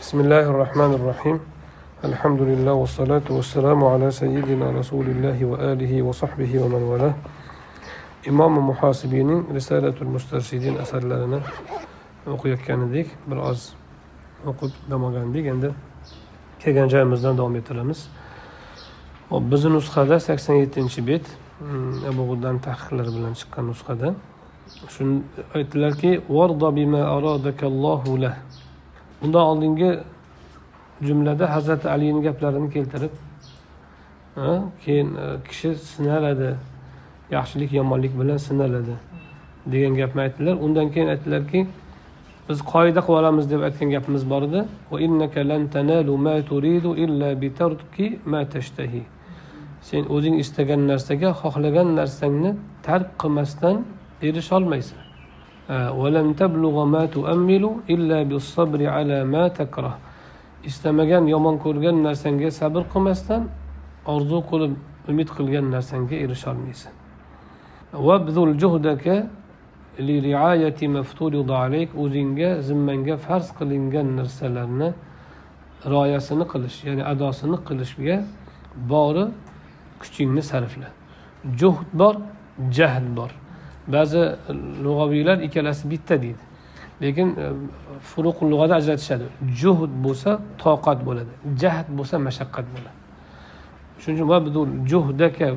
بسم الله الرحمن الرحيم الحمد لله والصلاة والسلام على سيدنا رسول الله وآله وصحبه ومن والاه imom muhosibiyning risalatul mustarshidin asarlarini o'qiyotgan edik biroz o'qib dam olgandik endi kelgan joyimizdan davom ettiramiz hop bizni nusxada sakson yettinchi bet mm, abu g'uddan tahqiqlari bilan chiqqan nusxada shuni aytdilarki undan oldingi jumlada hazrati alini gaplarini keltirib ha, keyin e, kishi sinaladi yaxshilik yomonlik bilan sinaladi degan gapni aytdilar. Undan keyin aytdilarki biz qoida qilib olamiz deb aytgan gapimiz bor edi. Sen o'zing istagan narsaga xohlagan narsangni tark qilmasdan erisholmaysan ولن تبلغ ما تؤمل إلا بالصبر على ما تكره istamagan yomon ko'rgan narsangga sabr qilmasdan orzu qilib umid qilgan narsangga erisholmaysan. O'zingga zimmangga farz qilingan narsalarni rioyasini qilish ya'ni adosini qilishga bori kuchingni sarfla. Juhd bor jahd bor. Ba'zi lug'aviylar ikkalasi bitta deydi. Lekin e, furuq lug'ada ajratishadi. Juhd bo'lsa toqat bo'ladi. Jahd bo'lsa mashaqqat bo'ladi. Shuning uchun juhdaka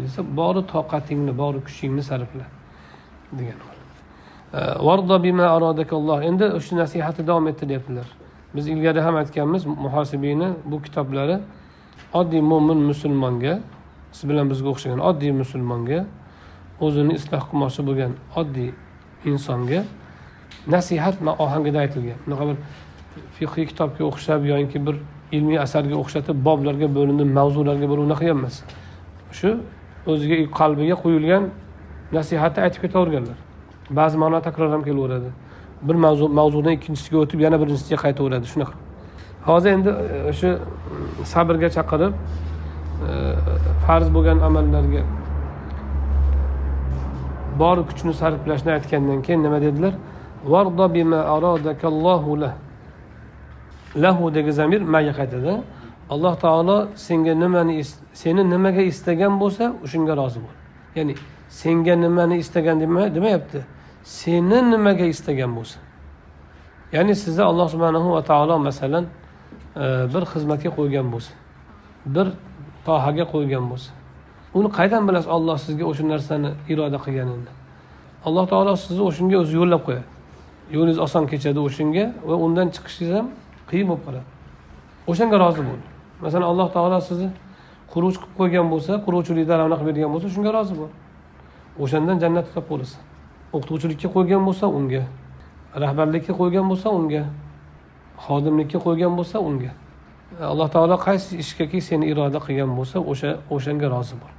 desa bori toqatingni bori kuchingni sarfla degan e, endi shu nasihatni davom ettiryaptilar biz ilgari ham aytganmiz muhosibiyni bu kitoblari oddiy mo'min musulmonga siz bilan bizga o'xshagan oddiy musulmonga o'zini isloh qilmoqchi bo'lgan oddiy insonga nasihat ohangida aytilgan. Bunaqa bir fiqhiy kitobga o'xshab yoki bir ilmiy asarga o'xshatib boblarga bo'linib mavzularga bo'lib unaqa emas. Shu o'ziga qalbiga quyilgan nasihatni aytib ketaverganlar. Ba'zi ma'no takror ham kelaveradi. Bir mavzu mavzudan ikkinchisiga o'tib yana birinchisiga qaytaveradi. Shunaqa. Hozir endi e, o'sha mm, sabrga chaqirib e, farz bo'lgan amallarga bor kuchni sarflashni aytgandan keyin nima dedilar? Lahu degan zamir maga qaytadi. Alloh taolo senga nimani seni nimaga istagan bo'lsa o'shanga rozi bo'l. Ya'ni senga nimani istagan demayapti. Seni nimaga istagan bo'lsa. Ya'ni sizni alloh subhanahu va taolo masalan e, bir xizmatga qo'ygan bo'lsa bir tohaga qo'ygan bo'lsa uni qayerdan bilasiz olloh sizga o'sha narsani iroda qilganini? Alloh taolo sizni o'shanga o'zi yo'llab qo'yadi. Yo'lingiz oson kechadi o'shanga va undan chiqishingiz ham qiyin bo'lib qoladi. O'shanga rozi bo'l. Masalan alloh taolo sizni quruvchi qilib qo'ygan bo'lsa quruvchilik ravnaq qilib bergan bo'lsa shunga rozi bo'l. O'shandan jannatni topib olasan o'qituvchilikka qo'ygan bo'lsa unga rahbarlikka qo'ygan bo'lsa unga xodimlikka qo'ygan bo'lsa unga. Alloh taolo qaysi ishgaki seni iroda qilgan bo'lsa o'sha o'shanga rozi bo'l.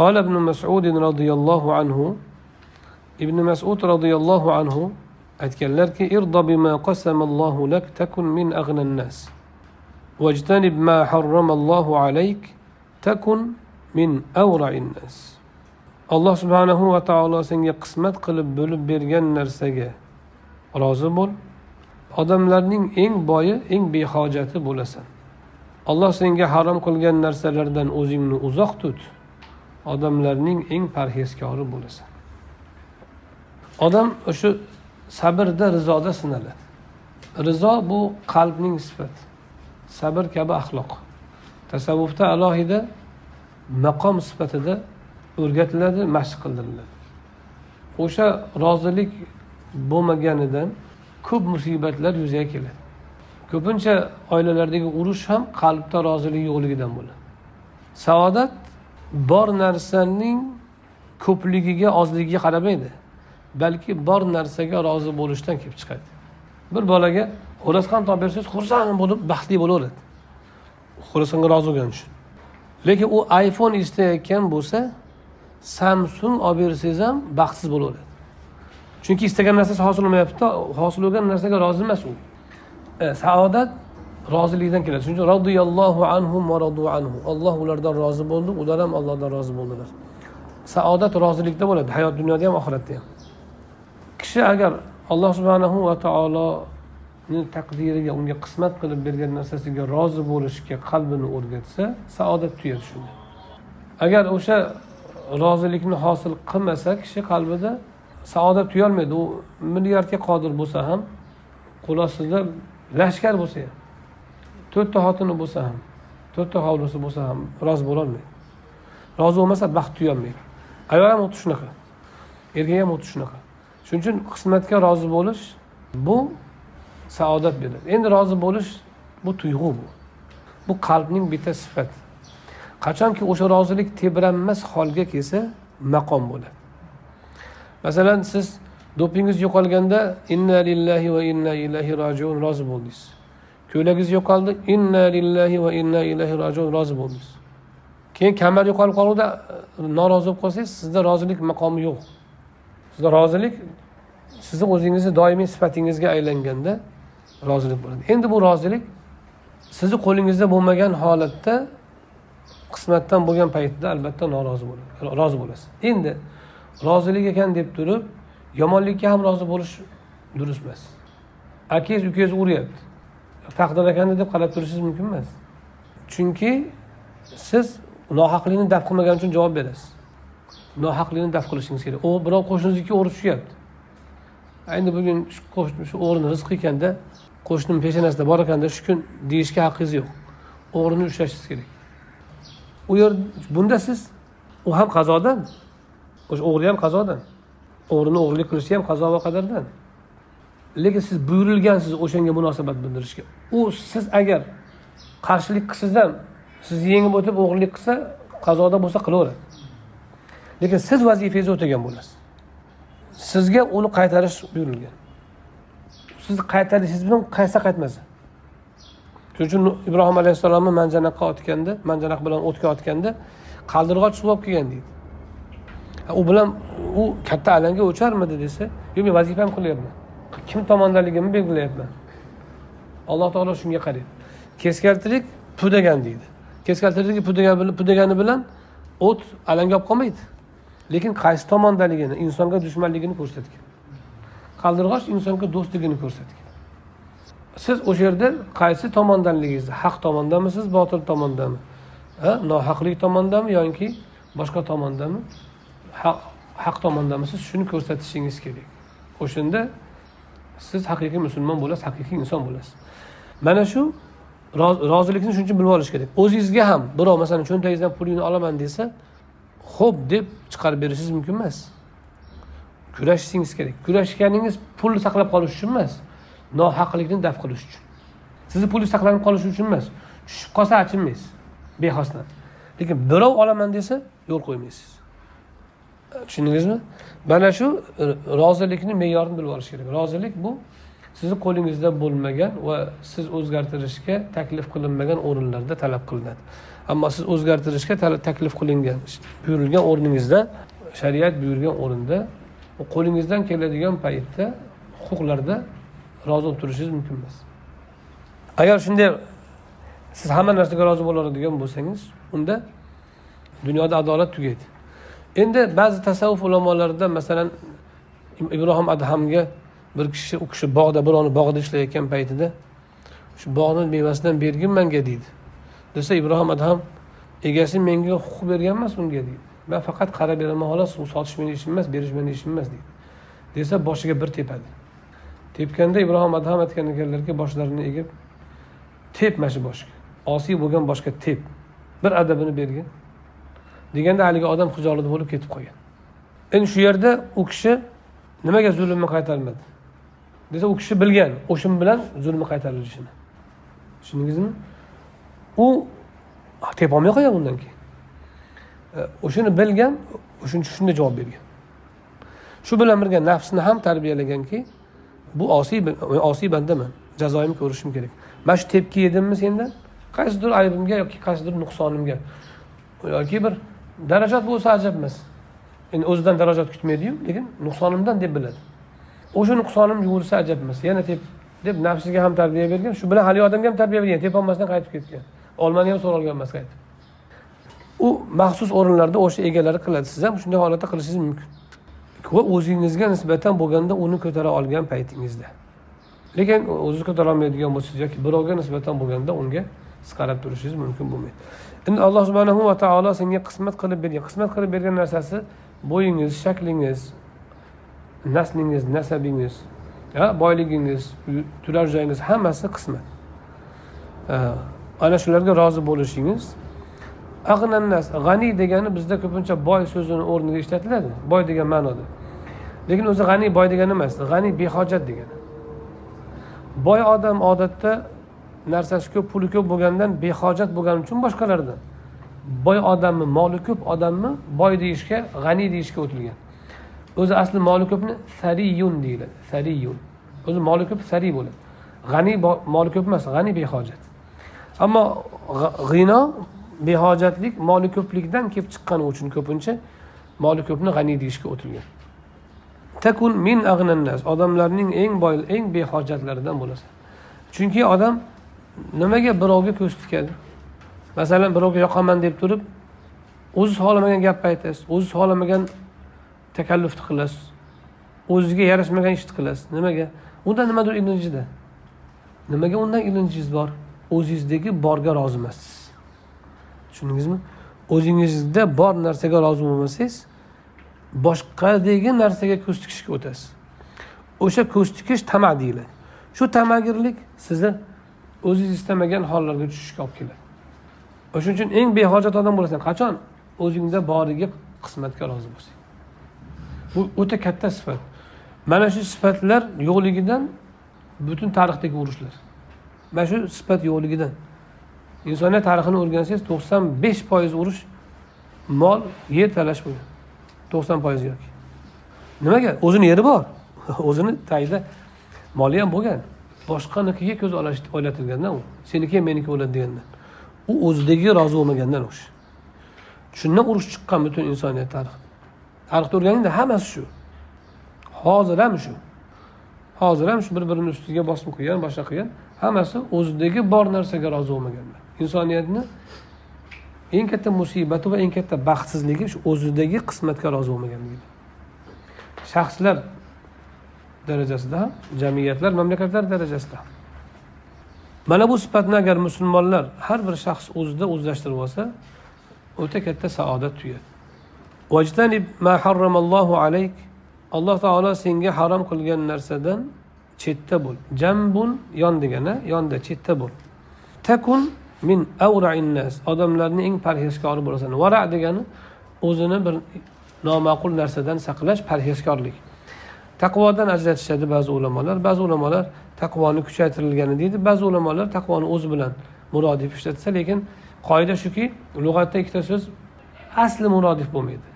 قال ابن مسعود رضي الله عنه ابن مسعود رضي الله عنه aytganlarki irdo bima qasamallohu lak takun min ag'nan nas واجتنب ما حرم الله عليك تكن من أورع الناس alloh subhanahu va taolo senga qismat qilib bo'lib bergan narsaga rozi bo'l odamlarning eng boyi eng behojati bo'lasan alloh senga harom qilgan narsalardan o'zingni uzoq tut Odamlarning eng parhezkori bo'lasan. Odam o'sha sabrda rizoda sinaladi rizo bu qalbning sifati. Sabr kabi axloq. Tasavvufda alohida maqom sifatida o'rgatiladi mashq qildiriladi. O'sha rozilik bo'lmaganidan ko'p musibatlar yuzaga keladi. Ko'pincha oilalardagi urush ham qalbda rozilik yo'qligidan bo'ladi. Saodat bor narsaning ko'pligiga ozligiga qaramaydi. Balki bor narsaga rozi bo'lishdan kelib chiqadi. Bir bolaga xo'rozqon topib bersangiz xursand bo'lib baxtli bo'laveradi. Xo'rozqonga rozi bo'lgani uchun. Lekin u iphone istayotgan bo'lsa samsung olib bersangiz ham baxtsiz bo'laveradi. Chunki istagan narsasi hosil bo'lmayaptida hosil bo'lgan narsaga rozi emas u. E, saodat rozilikdan keladi. Shuning uchun roziyallohu anhu va anhu. Alloh ulardan rozi bo'ldi ular ham allohdan rozi bo'ldilar. Saodat rozilikda bo'ladi hayot dunyoda ham oxiratda ham. Kishi agar alloh subhanahu va taolo taqdiriga unga qismat qilib bergan narsasiga rozi bo'lishga qalbini o'rgatsa saodat tuyadi shunda agar o'sha rozilikni hosil qilmasa kishi qalbida saodat tuyolmaydi. U milliardga qodir bo'lsa ham qo'l ostida lashkar bo'lsa ham. To'rtta xotini bo'lsa ham to'rtta hovlisi bo'lsa ham rozi bo'lolmaydi rozi bo'lmasa baxt tuyolmaydi ayol ham xuddi shunaqa. Erkak ham xuddi shunaqa. Shuning uchun qismatga rozi bo'lish bu saodat beradi endi rozi bo'lish bu tuyg'u bu. Bu qalbning bitta sifati. Qachonki o'sha rozilik tebranmas holga kelsa maqom bo'ladi. Masalan siz dopingiz yo'qolganda inna lillahi va inna ilayhi rojiun rozi bo'ldingiz. Ko'ylagingiz yo'qoldi. Inna lillahi va inna ilayhi rojiun. Rozi bo'ldingiz keyin kamar yo'qolib qolganda e, norozi bo'lib qolsangiz sizda rozilik maqomi yo'q. Sizda rozilik sizni o'zingizni doimiy sifatingizga aylanganda rozilik bo'ladi. Endi bu rozilik sizni qo'lingizda bo'lmagan holatda qismatdan bo'lgan paytda albatta norozi bo'ladi rozi bo'lasiz. Endi rozilik ekan deb turib yomonlikka ham rozi bo'lish durust emas. Akangiz ukangiz uryapti. Taqdir ekanda deb qarab turishingiz mumkin emas. Chunki siz nohaqlikni daf qilmagani uchun javob berasiz. Nohaqlikni daf qilishingiz kerak. U birov qo'shningizniki o'g'ri tushyapti endi bugun shu qo'shni shu o'g'rini rizqi ekanda qo'shnim peshanasida bor ekanda shu kun deyishga haqqingiz yo'q. O'g'rini ushlashingiz kerak. U yer bunda siz u ham qazodan o'sha o'g'ri ham qazodan. O'g'rini o'g'irlik qilishi ham qazo va qadardan lekin siz buyurilgansiz o'shanga munosabat bildirishga. U siz agar qarshilik qilsangiz ham sizni yengib o'tib o'g'irlik qilsa qazoda bo'lsa qilaveradi. Lekin siz vazifangizni o'tagan bo'lasiz. Sizga uni qaytarish buyurilgan. Sizni qaytarishingiz bilan qaytsa qaytmasa. Shuning uchun ibrohim alayhissalomni manjanaqqa otganda manjanaq bilan o'tga otganda qaldirg'och suv olib kelgan deydi. U bilan u katta alanga o'charmidi desa yo'q men vazifamni qilyapman. Kim tomondaligimni belgilayapman. Alloh taolo shunga qaraydi. Keskaltirik pudagan deydi. Keskaltirik pu degan pu degani bilan o't alanga olib qolmaydi. Lekin qaysi tomondaligini insonga dushmanligini ko'rsatgan. Qaldirg'och insonga do'stligini ko'rsatgan. Siz o'sha yerda qaysi tomondanligingizni haq tomondamisiz botil tomondami? Nohaqlik tomondami yoki boshqa tomondami? Haq haq tomondamisiz shuni ko'rsatishingiz kerak. O'shanda siz haqiqiy musulmon bo'lasiz haqiqiy inson bo'lasiz. Mana shu rozilikni shuning uchun bilib olish kerak. O'zingizga ham birov masalan cho'ntagingizdan pulingni olaman desa ho'p deb chiqarib berishingiz mumkin emas. Kurashishingiz kerak. Kurashganingiz pulni saqlab qolish uchun emas nohaqlikni daf qilish uchun. Sizni pulingiz saqlanib qolishi uchun emas tushib qolsa achinmaysiz bexosdan lekin birov olaman desa yo'l qo'ymaysiz. Tushundingizmi? Mana shu rozilikni me'yorini bilib olish kerak. Rozilik bu sizni qo'lingizda bo'lmagan va siz o'zgartirishga taklif qilinmagan o'rinlarda talab qilinadi. Ammo siz o'zgartirishga taklif qilingan buyurilgan o'rningizda shariat buyurgan o'rinda qo'lingizdan keladigan paytda huquqlarda rozi bo'lib turishingiz mumkin emas. Agar shunday siz hamma narsaga rozi bo'ladigan bo'lsangiz unda dunyoda adolat tugaydi. Endi ba'zi tasavvuf ulamolarida masalan ibrohim adhamga bir kishi u kishi bog'da birovni bog'ida ishlayotgan paytida shu bog'ni mevasidan bergin manga deydi. Desa ibrohim adham egasi menga huquq bergan emas unga deydi. Man faqat qarab beraman xolos u sotish meni ishim emas berish meni ishim emas deydi. Desa boshiga bir tepadi. Tepganda ibrohim adham aytgan ekanlarki boshlarini egib tep mana shu boshga. Osiy bo'lgan boshga tep. Bir adabini bergin. Deganda haligi odam xijolat bo'lib ketib qolgan. Endi shu yerda u kishi nimaga zulmni qaytarmadi? Desa u kishi bilgan o'shin bilan zulmi qaytarilishini tushundingizmi? U ah, tepolmay qolgan undan keyin. E, O'shani bilgan o'shaning shunday javob bergan. Shu bilan birga nafsni ham tarbiyalaganki bu osiy osiy bandaman jazoimni ko'rishim kerak. Mana shu tepki yedimmi sendan? Qaysidir aybimga yoki qaysidir nuqsonimga. Yoki bir darajat bo'lsa ajab emas endi o'zidan darajat kutmaydiyu lekin nuqsonimdan deb biladi. O'sha nuqsonim yuvilsa ajab emas yana tep deb nafsiga ham tarbiya bergan shu bilan haligi odamga ham tarbiya bergan tepolmasdan qaytib ketgan. Olmani ham so'ralgan emas qaytib. U maxsus o'rinlarda o'sha egalari qiladi. Siz ham shunday holatda qilishingiz mumkin. Va o'zingizga nisbatan bo'lganda uni ko'tara olgan paytingizda. Lekin o'zi ko'tarolmaydigan bo'lsangiz yoki birovga nisbatan bo'lganda unga qisqarib turishingiz mumkin bo'lmaydi. Endi alloh subhanahu va taolo senga qismat qilib bergan. Qismat qilib bergan narsasi bo'yingiz shaklingiz naslingiz nasabingiz boyligingiz turar joyingiz hammasi qismat. Ana shularga rozi bo'lishingiz. Ag'nannas g'aniy degani bizda ko'pincha boy so'zini o'rniga ishlatiladi. Boy degan ma'noda. Lekin o'zi g'aniy boy degani emas g'aniy behojat degani. Boy odam odatda narsasi ko'p puli ko'p bo'lgandan behojat bo'lgani uchun boshqalardan. Boy odammi moli ko'p odammi boy deyishga g'aniy deyishga o'tilgan. O'zi asli moli ko'pni sariyun deyiladi. Sariyun. O'zi moli ko'p sariy bo'ladi. G'aniy moli ko'p emas g'aniy behojat. Ammo g'ino behojatlik moli ko'plikdan kelib chiqqani uchun ko'pincha moli ko'pni g'aniy deyishga o'tilgan. Takun min ag'nannas odamlarning eng boy eng behojatlaridan bo'lasan. Chunki odam nimaga birovga ko'z tikadi? Masalan birovga yoqaman deb turib o'zi xohlamagan gapni aytasiz o'zi xohlamagan takallufni qilasiz o'zizga yarashmagan ishni qilasiz nimaga? Unda nimadir ilinjida nimaga undan ilinjingiz bor? O'zingizdagi borga rozi emassiz. Tushundingizmi? O'zingizda bor narsaga rozi bo'lmasangiz boshqadagi narsaga ko'z tikishga o'tasiz. O'sha ko'z tikish tama deyiladi. Shu tamagirlik sizni o'zingiz istamagan hollarga tushishga olib keladi. O'shaning uchun eng behojat odam bo'lasan. Qachon? O'zingda boriga qismatga rozi bo'lsang. Bu o'ta katta sifat. Mana shu sifatlar yo'qligidan butun tarixdagi urushlar. Mana shu sifat yo'qligidan. Insoniyat tarixini o'rgansangiz to'qson besh foiz urush mol yer talash bo'lgan. To'qson foiz yoki. Nimaga? O'zini yeri bor. O'zini tagida moli ham bo'lgan. Boshqanikiga ko'z o'ylatilganda u. Seniki ham meniki bo'ladi degandan. U o'zidagi rozi bo'lmagandan o'sha shundan urush chiqqan butun insoniyat tarixi. Tarixda o'rganingda hammasi shu. Hozir ham shu. Hozir ham shu bir birini ustiga bosim qilgan boshqa qilgan. Hammasi o'zidagi bor narsaga rozi bo'lmaganlar. Insoniyatni eng katta musibati va eng katta baxtsizligi shu o'zidagi qismatga rozi bo'lmaganligi shaxslar darajasida ham jamiyatlar mamlakatlar darajasida ham. Mana bu sifatni agar musulmonlar har bir shaxs o'zida o'zlashtirib olsa o'ta katta saodat tuyadi tugadi alloh taolo senga harom qilgan narsadan chetda bo'l. Jambun yon degani yonda chetda bo'l. Takun min nas. Odamlarni eng parhezkori bo'lasan. Vara degani o'zini bir noma'qul narsadan saqlash parhezkorlik. Taqvodan ajratishadi ba'zi ulamolar. Ba'zi ulamolar taqvoni kuchaytirilgani deydi. Ba'zi ulamolar taqvoni o'zi bilan murodif ishlatsa lekin qoida shuki lug'atda ikkita so'z asli murodif bo'lmaydi.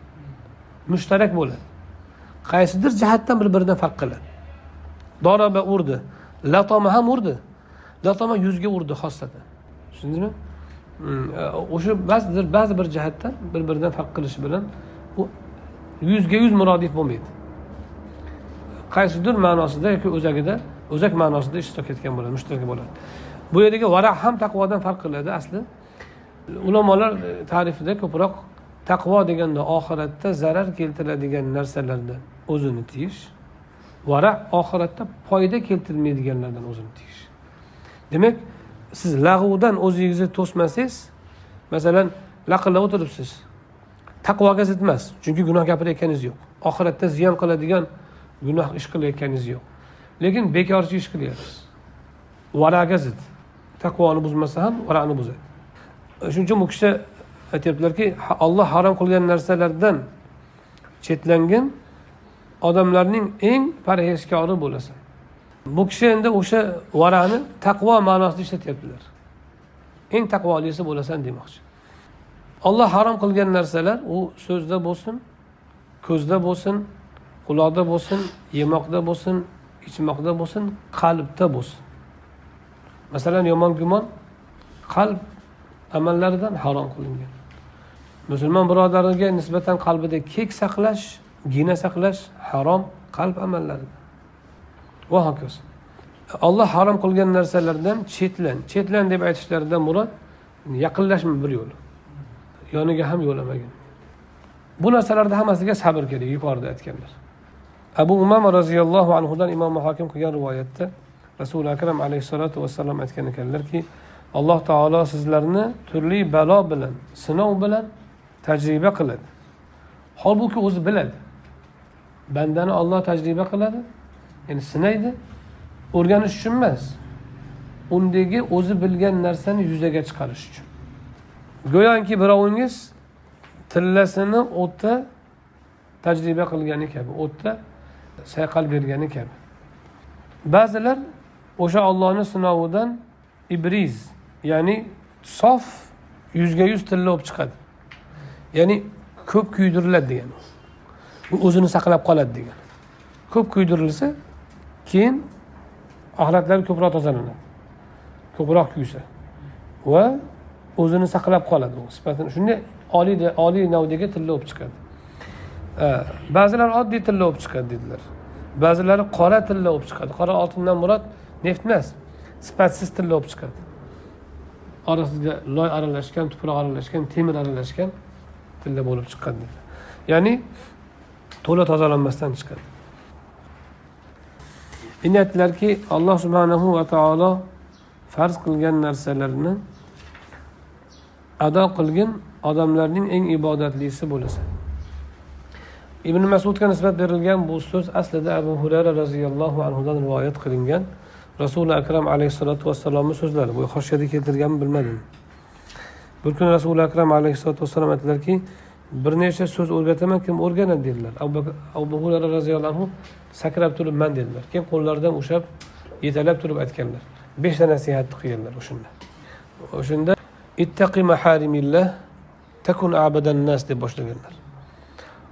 Mushtarak bo'ladi. Qaysidir jihatdan bir biridan farq qiladi. Doroba urdi latoma ham urdi latoma yuzga urdi xosatan tushundingizmi? Hmm, e, o'sha ba'zidir ba'zi bir jihatdan bir biridan farq qilishi bilan u yuzga yuz murodif bo'lmaydi. Qaysidir ma'nosida yoki o'zagida o'zak ma'nosida ishtirok etgan bo'ladi mushtarak bo'ladi. Bu yerdagi varaq ham taqvodan farq qiladi asli. Ulamolar e, ta'rifida ko'proq taqvo deganda oxiratda zarar keltiradigan narsalardan o'zini tiyish vara oxiratda foyda keltirmaydiganlardan o'zini tiyish. Demak siz lag'vdan o'zingizni to'smasangiz masalan laqillab o'tiribsiz taqvoga zid emas chunki gunoh gapirayotganingiz yo'q. Oxiratda ziyon qiladigan gunoh ish qilayotganingiz yo'q. Lekin bekorchi ish qilyapsiz. Varaga zid. Taqvoni buzmasa ham varani buzadi. Shuning uchun bu kishi aytyaptilarki olloh harom qilgan narsalardan chetlangin odamlarning eng parhezkori bo'lasan. Bu kishi endi o'sha varani taqvo ma'nosida ishlatyaptilar. Eng taqvolisi bo'lasan demoqchi. Olloh harom qilgan narsalar u so'zda bo'lsin ko'zda bo'lsin quloqda bo'lsin yemoqda bo'lsin ichmoqda bo'lsin qalbda bo'lsin. Masalan yomon gumon qalb amallaridan harom qilingan. Musulmon birodariga nisbatan qalbida kek saqlash gina saqlash harom qalb amallaridan va hokazo. Olloh harom qilgan narsalardan chetlan chetlan deb aytishlaridan murod yaqinlashma bir yo'l. Yoniga ham yo'lamagin. Bu narsalarni hammasiga sabr kerak yuqorida aytganlar. Abu umama roziyallohu anhudan imom hokim qilgan rivoyatda rasuli akram alayhissalotu vassalom aytgan ekanlarki alloh taolo sizlarni turli balo bilan sinov bilan tajriba qiladi. Holbuki o'zi biladi. Bandani olloh tajriba qiladi. Ya'ni sinaydi. O'rganish uchun emas. Undagi o'zi bilgan narsani yuzaga chiqarish uchun. Go'yoki birovingiz tillasini o'tda tajriba qilgani kabi o'tda sayqal bergani kabi. Ba'zilar o'sha ollohni sinovidan ibriz ya'ni sof yuzga yuz tilla bo'lib chiqadi. Ya'ni ko'p kuydiriladi degani. U o'zini saqlab qoladi degani. Ko'p kuydirilsa keyin axlatlari ko'proq tozalanadi. Ko'proq kuysa va o'zini saqlab qoladi u sifatini. Shunday oliy oliy navdagi tilla bo'lib chiqadi. Ba'zilar oddiy tilla bo'lib chiqadi dedilar. Ba'zilari qora tilla bo'lib chiqadi. Qora oltindan murod neft emas sifatsiz tilla bo'lib chiqadi. Orasiga loy aralashgan tuproq aralashgan temir aralashgan tilla bo'lib chiqqan dedi. Ya'ni to'la tozalanmasdan chiqadi. Endi aytdilarki alloh subhanahu va taolo farz qilgan narsalarni ado qilgin odamlarning eng ibodatlisi bo'lasan. Ibn masudga nisbat berilgan bu so'z aslida abu hurayra roziyallohu anhudan rivoyat qilingan. Rasuli akram alayhissalotu vassalomni so'zlari bu hoshiyada keltirganmi bilmadim. Bir kuni rasuli akram alayhissalotu vassalom aytdilarki bir nechta so'z o'rgataman kim o'rganadi dedilar. Abu hurara roziyallohu anhu sakrab turib man dedilar. Keyin qo'llaridan ushlab yetalab turib aytganlar. Beshta nasihatni qilganlar o'shanda. O'shanda ittaqi maharimillah takun abadan nas deb boshlaganlar.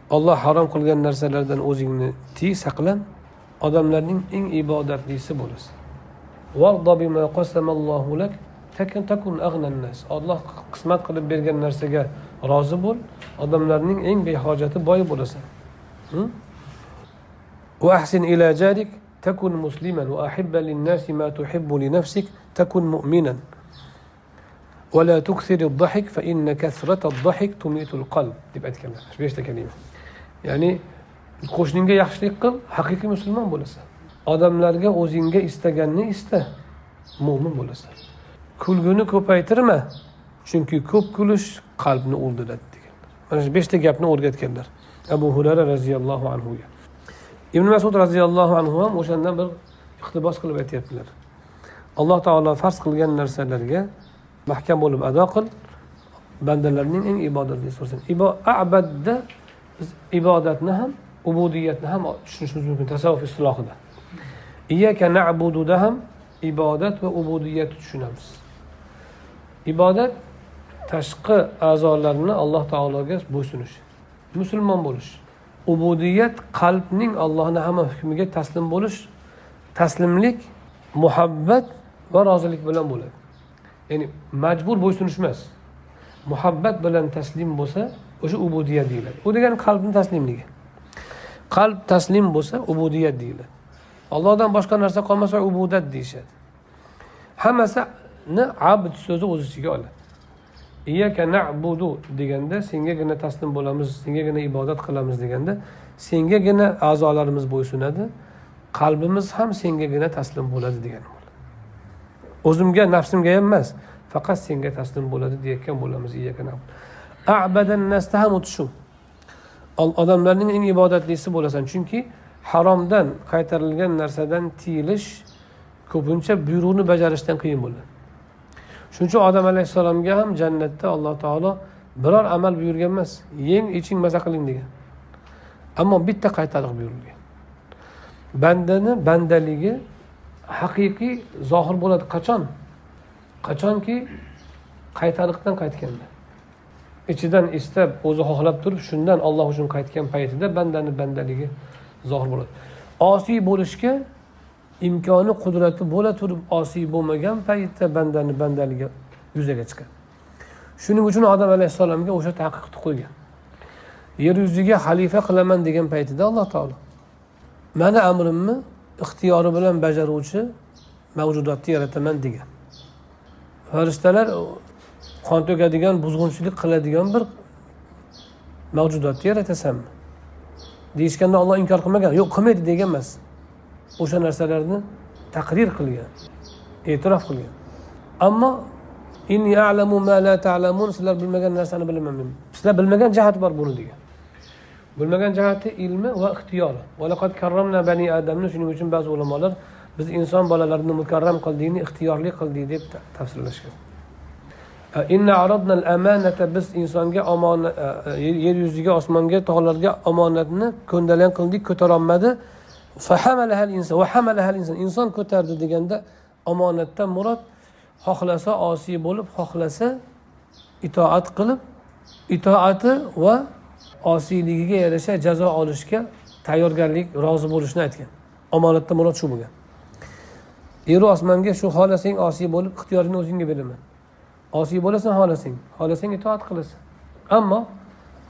Olloh harom qilgan narsalardan o'zingni tiy saqlan odamlarning eng ibodatlisi bo'lasan. olloh qismat qilib bergan narsaga rozi bo'l odamlarning eng behojati boyi bo'lasan وأحسن إلى جارك تكن مسلما وأحب للناس ما تحب لنفسك تكن مؤمنا ولا تكثر الضحك فإن كثرة الضحك تميت القلب تبقى تكلم بيش كلمة ya'ni qo'shningga yaxshilik qil haqiqiy musulmon bo'lasan odamlarga o'zingga istaganni ista mo'min bo'lasan Kulguni ko'paytirma chunki ko'p kulish qalbni o'ldiradi degan. Mana shu beshta gapni o'rgatganlar. Abu hurara roziyallohu anhuga. Ibn masud roziyallohu anhu ham o'shandan bir iqtibos qilib aytyaptilar. Alloh taolo farz qilgan narsalarga mahkam bo'lib ado qil bandalarning eng ibodatlisi bo'lsin abadda biz ibodatni ham ubudiyatni ham tushunishimiz mumkin tasavvuf istilohida. Iyaka nabududa ham ibodat va ubudiyatni tushunamiz. Ibodat tashqi a'zolarni alloh taologa bo'ysunish musulmon bo'lish. Ubudiyat qalbning allohni hamma hukmiga taslim bo'lish taslimlik muhabbat va rozilik bilan bo'ladi. Ya'ni majbur bo'ysunish emas. Muhabbat bilan taslim bo'lsa o'sha ubudiyat deyiladi. U degani qalbni taslimligi. Qalb taslim bo'lsa ubudiyat deyiladi. Allohdan boshqa narsa qolmasa ubudat deyishadi. Ni abd so'zi o'z ichiga oladi. Iyaka nabudu deganda sengagina taslim bo'lamiz sengagina ibodat qilamiz deganda sengagina a'zolarimiz bo'ysunadi. Qalbimiz ham sengagina taslim bo'ladi degani o'zimga nafsimga ham emas faqat senga taslim bo'ladi deyayotgan bo'lamiz iyaka abadan nasda ham o'ti shu. Odamlarning eng ibodatlisi bo'lasan. Chunki haromdan qaytarilgan narsadan tiyilish ko'pincha buyruqni bajarishdan qiyin bo'ladi. Shuning uchun odam alayhissalomga ham jannatda alloh taolo biror amal buyurgan emas yeng iching maza qiling degan. Ammo bitta qaytariq buyurilgan. Bandani bandaligi haqiqiy zohir bo'ladi. Qachon? Qachonki qaytariqdan qaytganda. Ichidan istab o'zi xohlab turib shundan olloh uchun qaytgan paytida bandani bandaligi zohir bo'ladi. Osiy bo'lishga imkoni qudrati bo'la turib osiy bo'lmagan paytda bandani bandaligi yuzaga chiqadi. Shuning uchun odam alayhissalomga o'sha taqiqni qo'ygan. Yer yuziga xalifa qilaman degan paytida alloh taolo mani amrimni ixtiyori bilan bajaruvchi mavjudotni yarataman degan. Farishtalar qon to'kadigan buzg'unchilik qiladigan bir mavjudotni yaratasanmi? Deyishganda olloh inkor qilmagan yo'q qilmaydi degan emas. O'sha narsalarni taqrir qilgan e'tirof qilgan. Ammo inni a'lamu ma la ta'lamun sizlar bilmagan narsani bilaman men sizlar bilmagan jihat bor buni degan. Bilmagan jihati ilmi va ixtiyori. Valaqad karramna bani adamni shuning uchun ba'zi ulamolar biz inson bolalarini mukarram qildikni ixtiyorli qildik deb tafsirlashgan. Inna aradna al-amanata biz insonga omonat yer yuziga osmonga tog'larga omonatni ko'ndalang qildik ko'tarolmadi. Inson inson ko'tardi deganda omonatdan murod xohlasa osiy bo'lib xohlasa itoat qilib itoati va osiyligiga yarasha jazo olishga tayyorgarlik rozi bo'lishni aytgan. Omonatda murod shu bo'lgan. Yeru osmonga shu xohlasang osiy bo'lib ixtiyoringni o'zingga beraman. Osiy bo'lasan xohlasang. Xohlasang itoat qilasan. Ammo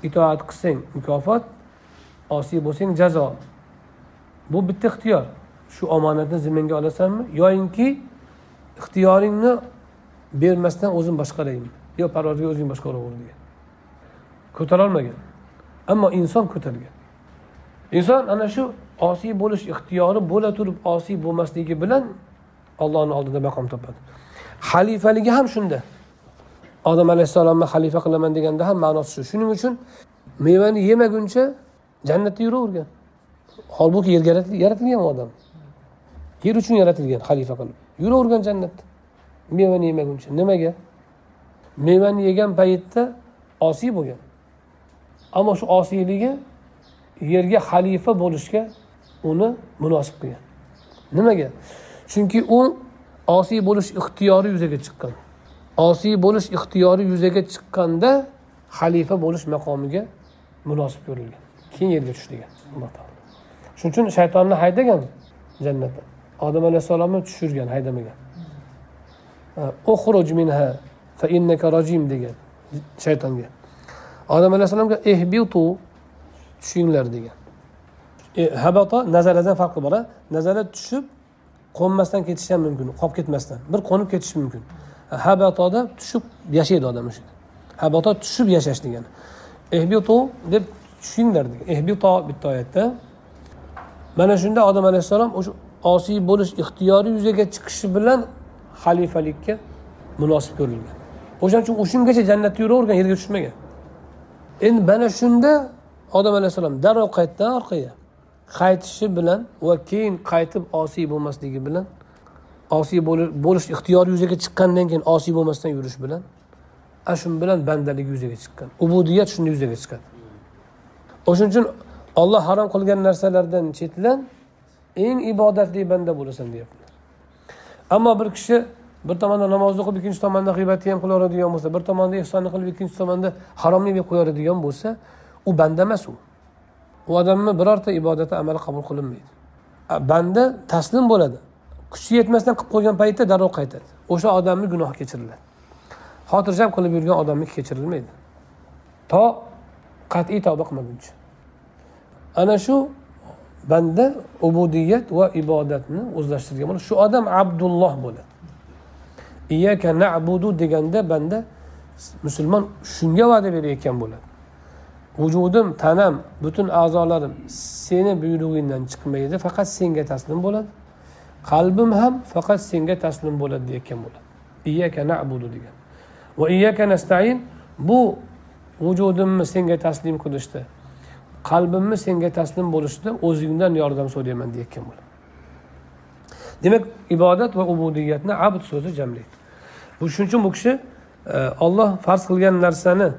itoat qilsang mukofot osiy bo'lsang jazo. Bu bitta ixtiyor. Shu omonatni zimmangga olasanmi? Yoyinki ixtiyoringni bermasdan o'zim boshqaraymi? Yo parvozga o'zing boshqaraver degan. Ko'tarolmagan. Ammo inson ko'targan. Inson ana shu osiy bo'lish ixtiyori bo'la turib osiy bo'lmasligi bilan ollohni oldida maqom topadi. Xalifaligi ham shunda. Odam alayhissalomni xalifa qilaman deganda ham ma'nosi shu. Shuning uchun mevani yemaguncha jannatda yuravergan. Holbuki yerga yaratilgan odam. Yer uchun yaratilgan xalifa qilib. Yuravergan jannatda. Mevani yemaguncha nimaga? Mevani yegan paytda osiy bo'lgan. Ammo shu osiyligi yerga xalifa bo'lishga uni munosib qilgan. Nimaga? Chunki u osiy bo'lish ixtiyori yuzaga chiqqan. Osiy bo'lish ixtiyori yuzaga chiqqanda xalifa bo'lish maqomiga munosib ko'rilgan. Keyin yerga tushdigan alloh taolo. Shuning uchun shaytonni haydagan jannatdan odam alayhissalomni tushirgan haydamagan. Uxruj minha fa innaka rajim degan shaytonga. Odam alayhissalomga ehbitu tushinglar degan. Eh, Habata nazaladan farqi bor nazala tushib qo'nmasdan ketishi ham mumkin qolib ketmasdan. Bir qo'nib ketishi mumkin. Habatoda tushib yashaydi odam o'sha habato tushib yashash degani. Ehbitu deb tushinglar degan. Ehbito bitta oyatda mana shunda odam alayhissalom o'sha osiy bo'lish ixtiyori yuzaga chiqishi bilan xalifalikka munosib ko'rilgan. O'shaning uchun o'shungacha jannatda yuravergan yerga tushmagan. Endi mana shunda odam alayhissalom darrov qaytdi orqaga qaytishi bilan va keyin qaytib osiy bo'lmasligi bilan osiy bo'lish ixtiyori yuzaga chiqqandan keyin osiy bo'lmasdan yurish bilan ana shu bilan bandalik yuzaga chiqqan. Ubudiyat shunda yuzaga chiqadi. O'shaning uchun olloh harom qilgan narsalardan chetlan eng ibodatli banda bo'lasan deyaptilar. Ammo bir kishi bir tomonda namozni o'qib ikkinchi tomonda g'iybatni ham qilaveradigan bo'lsa bir tomonda ehsonni qilib ikkinchi tomonda haromni yeb qo'yadigan bo'lsa u banda emas u. U odamni birorta ibodati amali qabul qilinmaydi. Banda taslim bo'ladi. Kuchi yetmasdan qilib qo'ygan paytda darrov qaytadi. O'sha odamni gunohi kechiriladi. Xotirjam qilib yurgan odamniki kechirilmaydi. To qat'iy tavba qilmaguncha. Ana shu banda ubudiyat va ibodatni o'zlashtirgan bo'ladi. Shu odam abdulloh bo'ladi. Iyaka nabudu deganda banda musulmon shunga va'da berayotgan bo'ladi. Vujudim tanam butun a'zolarim seni buyrug'ingdan chiqmaydi faqat senga taslim bo'ladi. Qalbim ham faqat senga taslim bo'ladi deyotgan bo'ladi. Iyaka nabudu degan va iyaka nastain bu vujudimni senga taslim qilishda qalbimni senga taslim bo'lishda o'zingdan yordam so'rayman deyayotgan bo'ladi demak ibodat va ubudiyatni abd so'zi jamlaydi. Bu shuning uchun bu kishi e, olloh farz qilgan narsani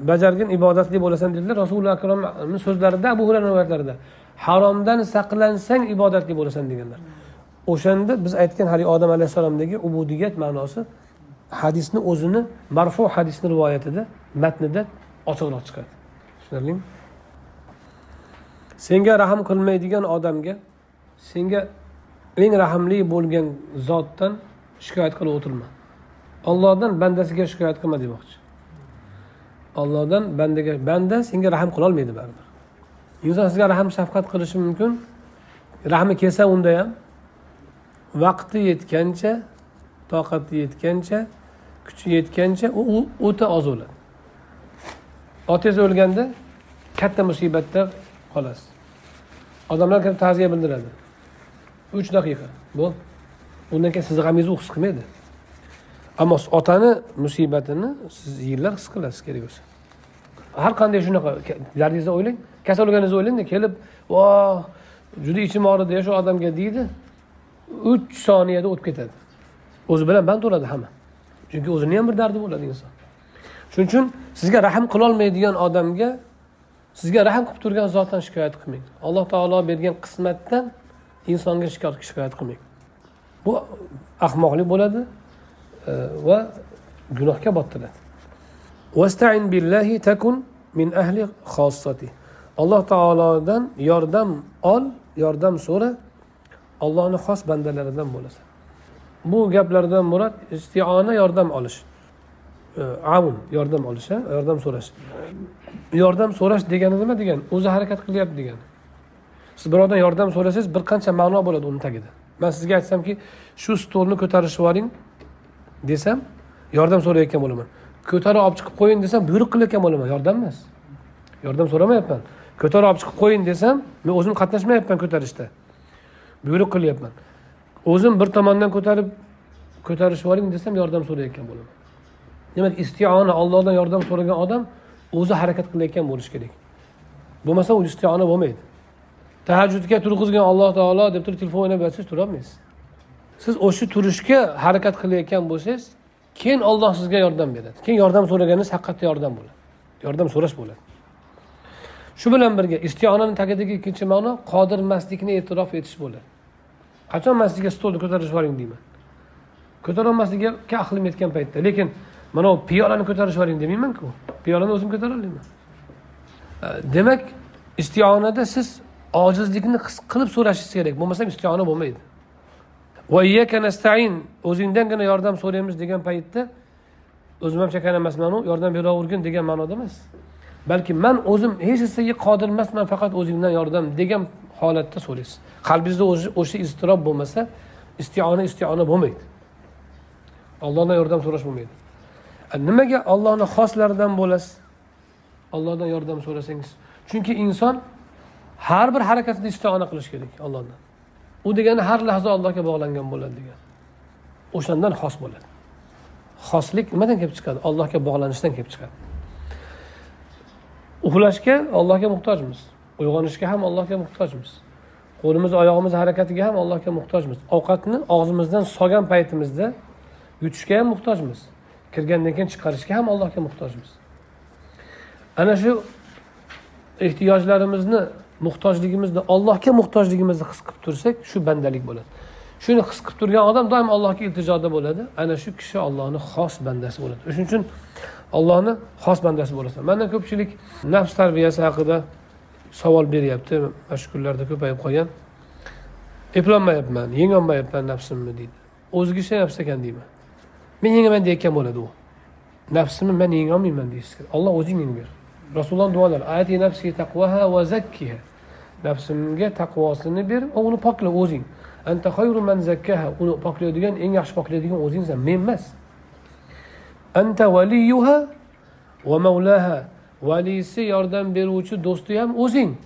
bajargin ibodatli bo'lasan dedilar. Rasuli akromni so'zlarida abu hurayra rivoyatlarida haromdan saqlansang ibodatli bo'lasan deganlar. O'shanda biz aytgan haligi odam alayhissalomdagi ubudiyat ma'nosi hadisni o'zini marfu hadisni rivoyatida matnida ochiqroq chiqadi. Tushunarlimi? Senga rahm qilmaydigan odamga senga eng rahmli bo'lgan zotdan shikoyat qilib o'tirma. Ollohdan bandasiga shikoyat qilma demoqchi. Ollohdan bandaga banda senga rahm qilolmaydi baribir. Inson sizga rahm shafqat qilishi mumkin. Rahmi kelsa unda ham vaqti yetgancha toqati yetgancha kuchi yetgancha u o'ta oz o'ladi. Otangiz o'lganda katta musibatda xolos. Odamlar kirib ta'ziya bildiradi. Uch daqiqa. Bo'ldi undan keyin sizni g'amingizni u his qilmaydi. Ammo otani musibatini siz yillar his qilasiz kerak bo'lsa. Har qanday shunaqa dardingizni o'ylang kasal bo'lganingizni o'ylangda kelib vo juda ichim og'ridi shu odamga deydi. Uch soniyada o'tib ketadi. O'zi bilan band bo'ladi hamma. Chunki o'zini ham bir dardi bo'ladi inson. Shuning uchun sizga rahm qilolmaydigan odamga sizga rahm qilib turgan zotdan shikoyat qilmang. Alloh taolo bergan qismatdan insonga shikoyat qilmang. Bu ahmoqlik bo'ladi e, va gunohga bottiradi. Vastain billahi takun min ahli xossati alloh taolodan yordam ol yordam so'ra allohni xos bandalaridan bo'lasan. Bu gaplardan murod istiona yordam olish. E, Avun yordam olish yordam so'rash. Yordam so'rash degani nima degani? O'zi harakat qilyapti degani. Siz birovdan yordam so'rasangiz bir qancha ma'no bo'ladi uni tagida. Man sizga aytsamki shu stolni ko'tarishib yuboring desam yordam so'rayotgan bo'laman. Ko'tarib olib chiqib qo'ying desam buyruq qilayotgan bo'laman. Yordam emas. Yordam so'ramayapman. Ko'tarib olib chiqib qo'ying desam men o'zim qatnashmayapman ko'tarishda. Buyruq qilyapman. O'zim bir tomondan ko'tarib ko'tarishib yuboring desam yordam so'rayotgan bo'laman. Demak istiona ollohdan yordam so'ragan odam o'zi harakat qilayotgan bo'lishi kerak. Bo'lmasa u istiona bo'lmaydi. Tahajjudga turg'izgan alloh taolo deb turib telefon o'ynab yotsangiz turolmaysiz. Siz o'sha turishga harakat qilayotgan bo'lsangiz keyin olloh sizga yordam beradi. Keyin yordam so'raganingiz haqiqatda yordam bo'ladi. Yordam so'rash bo'ladi. Shu bilan birga istionani tagidagi ikkinchi ma'no qodir emaslikni e'tirof etish bo'ladi. Qachon man sizga stolni ko'tarib yuboring deyman. Ko'tarolmaslikka aqlim yetgan paytda. Lekin mana bu piyolani ko'tarib yuboring demaymanku piyolani o'zim ko'tara olaman demak istionada siz ojizlikni his qilib so'rashingiz kerak. Bo'lmasam istiona bo'lmaydi. Nastain o'zingdangina yordam so'raymiz degan paytda o'zim ham chakan emasmanu yordam beravergin degan ma'noda emas. Balki man o'zim hech narsaga qodir emasman faqat o'zingdan yordam degan holatda so'raysiz. Qalbingizda o'sha iztirob bo'lmasa istiona istiona bo'lmaydi. Ollohdan yordam so'rash bo'lmaydi. Nimaga ollohni xoslaridan bo'lasiz? Ollohdan yordam so'rasangiz. Chunki inson har bir harakatida istiona qilish kerak ollohdan u degani har lahza allohga bog'langan bo'ladi degan. O'shandan xos bo'ladi. Xoslik nimadan kelib chiqadi? Allohga bog'lanishdan kelib chiqadi. Uxlashga allohga muhtojmiz. Uyg'onishga ham allohga muhtojmiz. Qo'limiz oyog'imiz harakatiga ham allohga muhtojmiz. Ovqatni og'zimizdan solgan paytimizda yutishga ham muhtojmiz. Kirgandan keyin chiqarishga ham allohga muhtojmiz. Ana shu ehtiyojlarimizni muhtojligimizni allohga muhtojligimizni his qilib tursak shu bandalik bo'ladi. Shuni his qilib turgan odam doim allohga iltijoda bo'ladi. Ana shu kishi ollohni xos bandasi bo'ladi. Shuning uchun ollohni xos bandasi bo'lasan. Mandan ko'pchilik nafs tarbiyasi haqida savol beryapti. Mana shu kunlarda ko'payib qolgan. Eplolmayapman yengolmayapman nafsimni deydi. O'ziga ishlayapsiz ekan deyman. Men yengaman deyayotgan bo'ladi u. Nafsimni man yengolmayman deysiz. Kerak olloh o'zing yengber rasululloh duolar ati nafsi taqvaha va zakkiha. Nafsimga taqvosini ber va uni pokla o'zing. Anta xayru man zakkaha. Uni poklaydigan eng yaxshi poklaydigan o'zingsan. Men emas. Anta valiyuha va mavlaha. Valisi yordam beruvchi do'sti ham o'zing.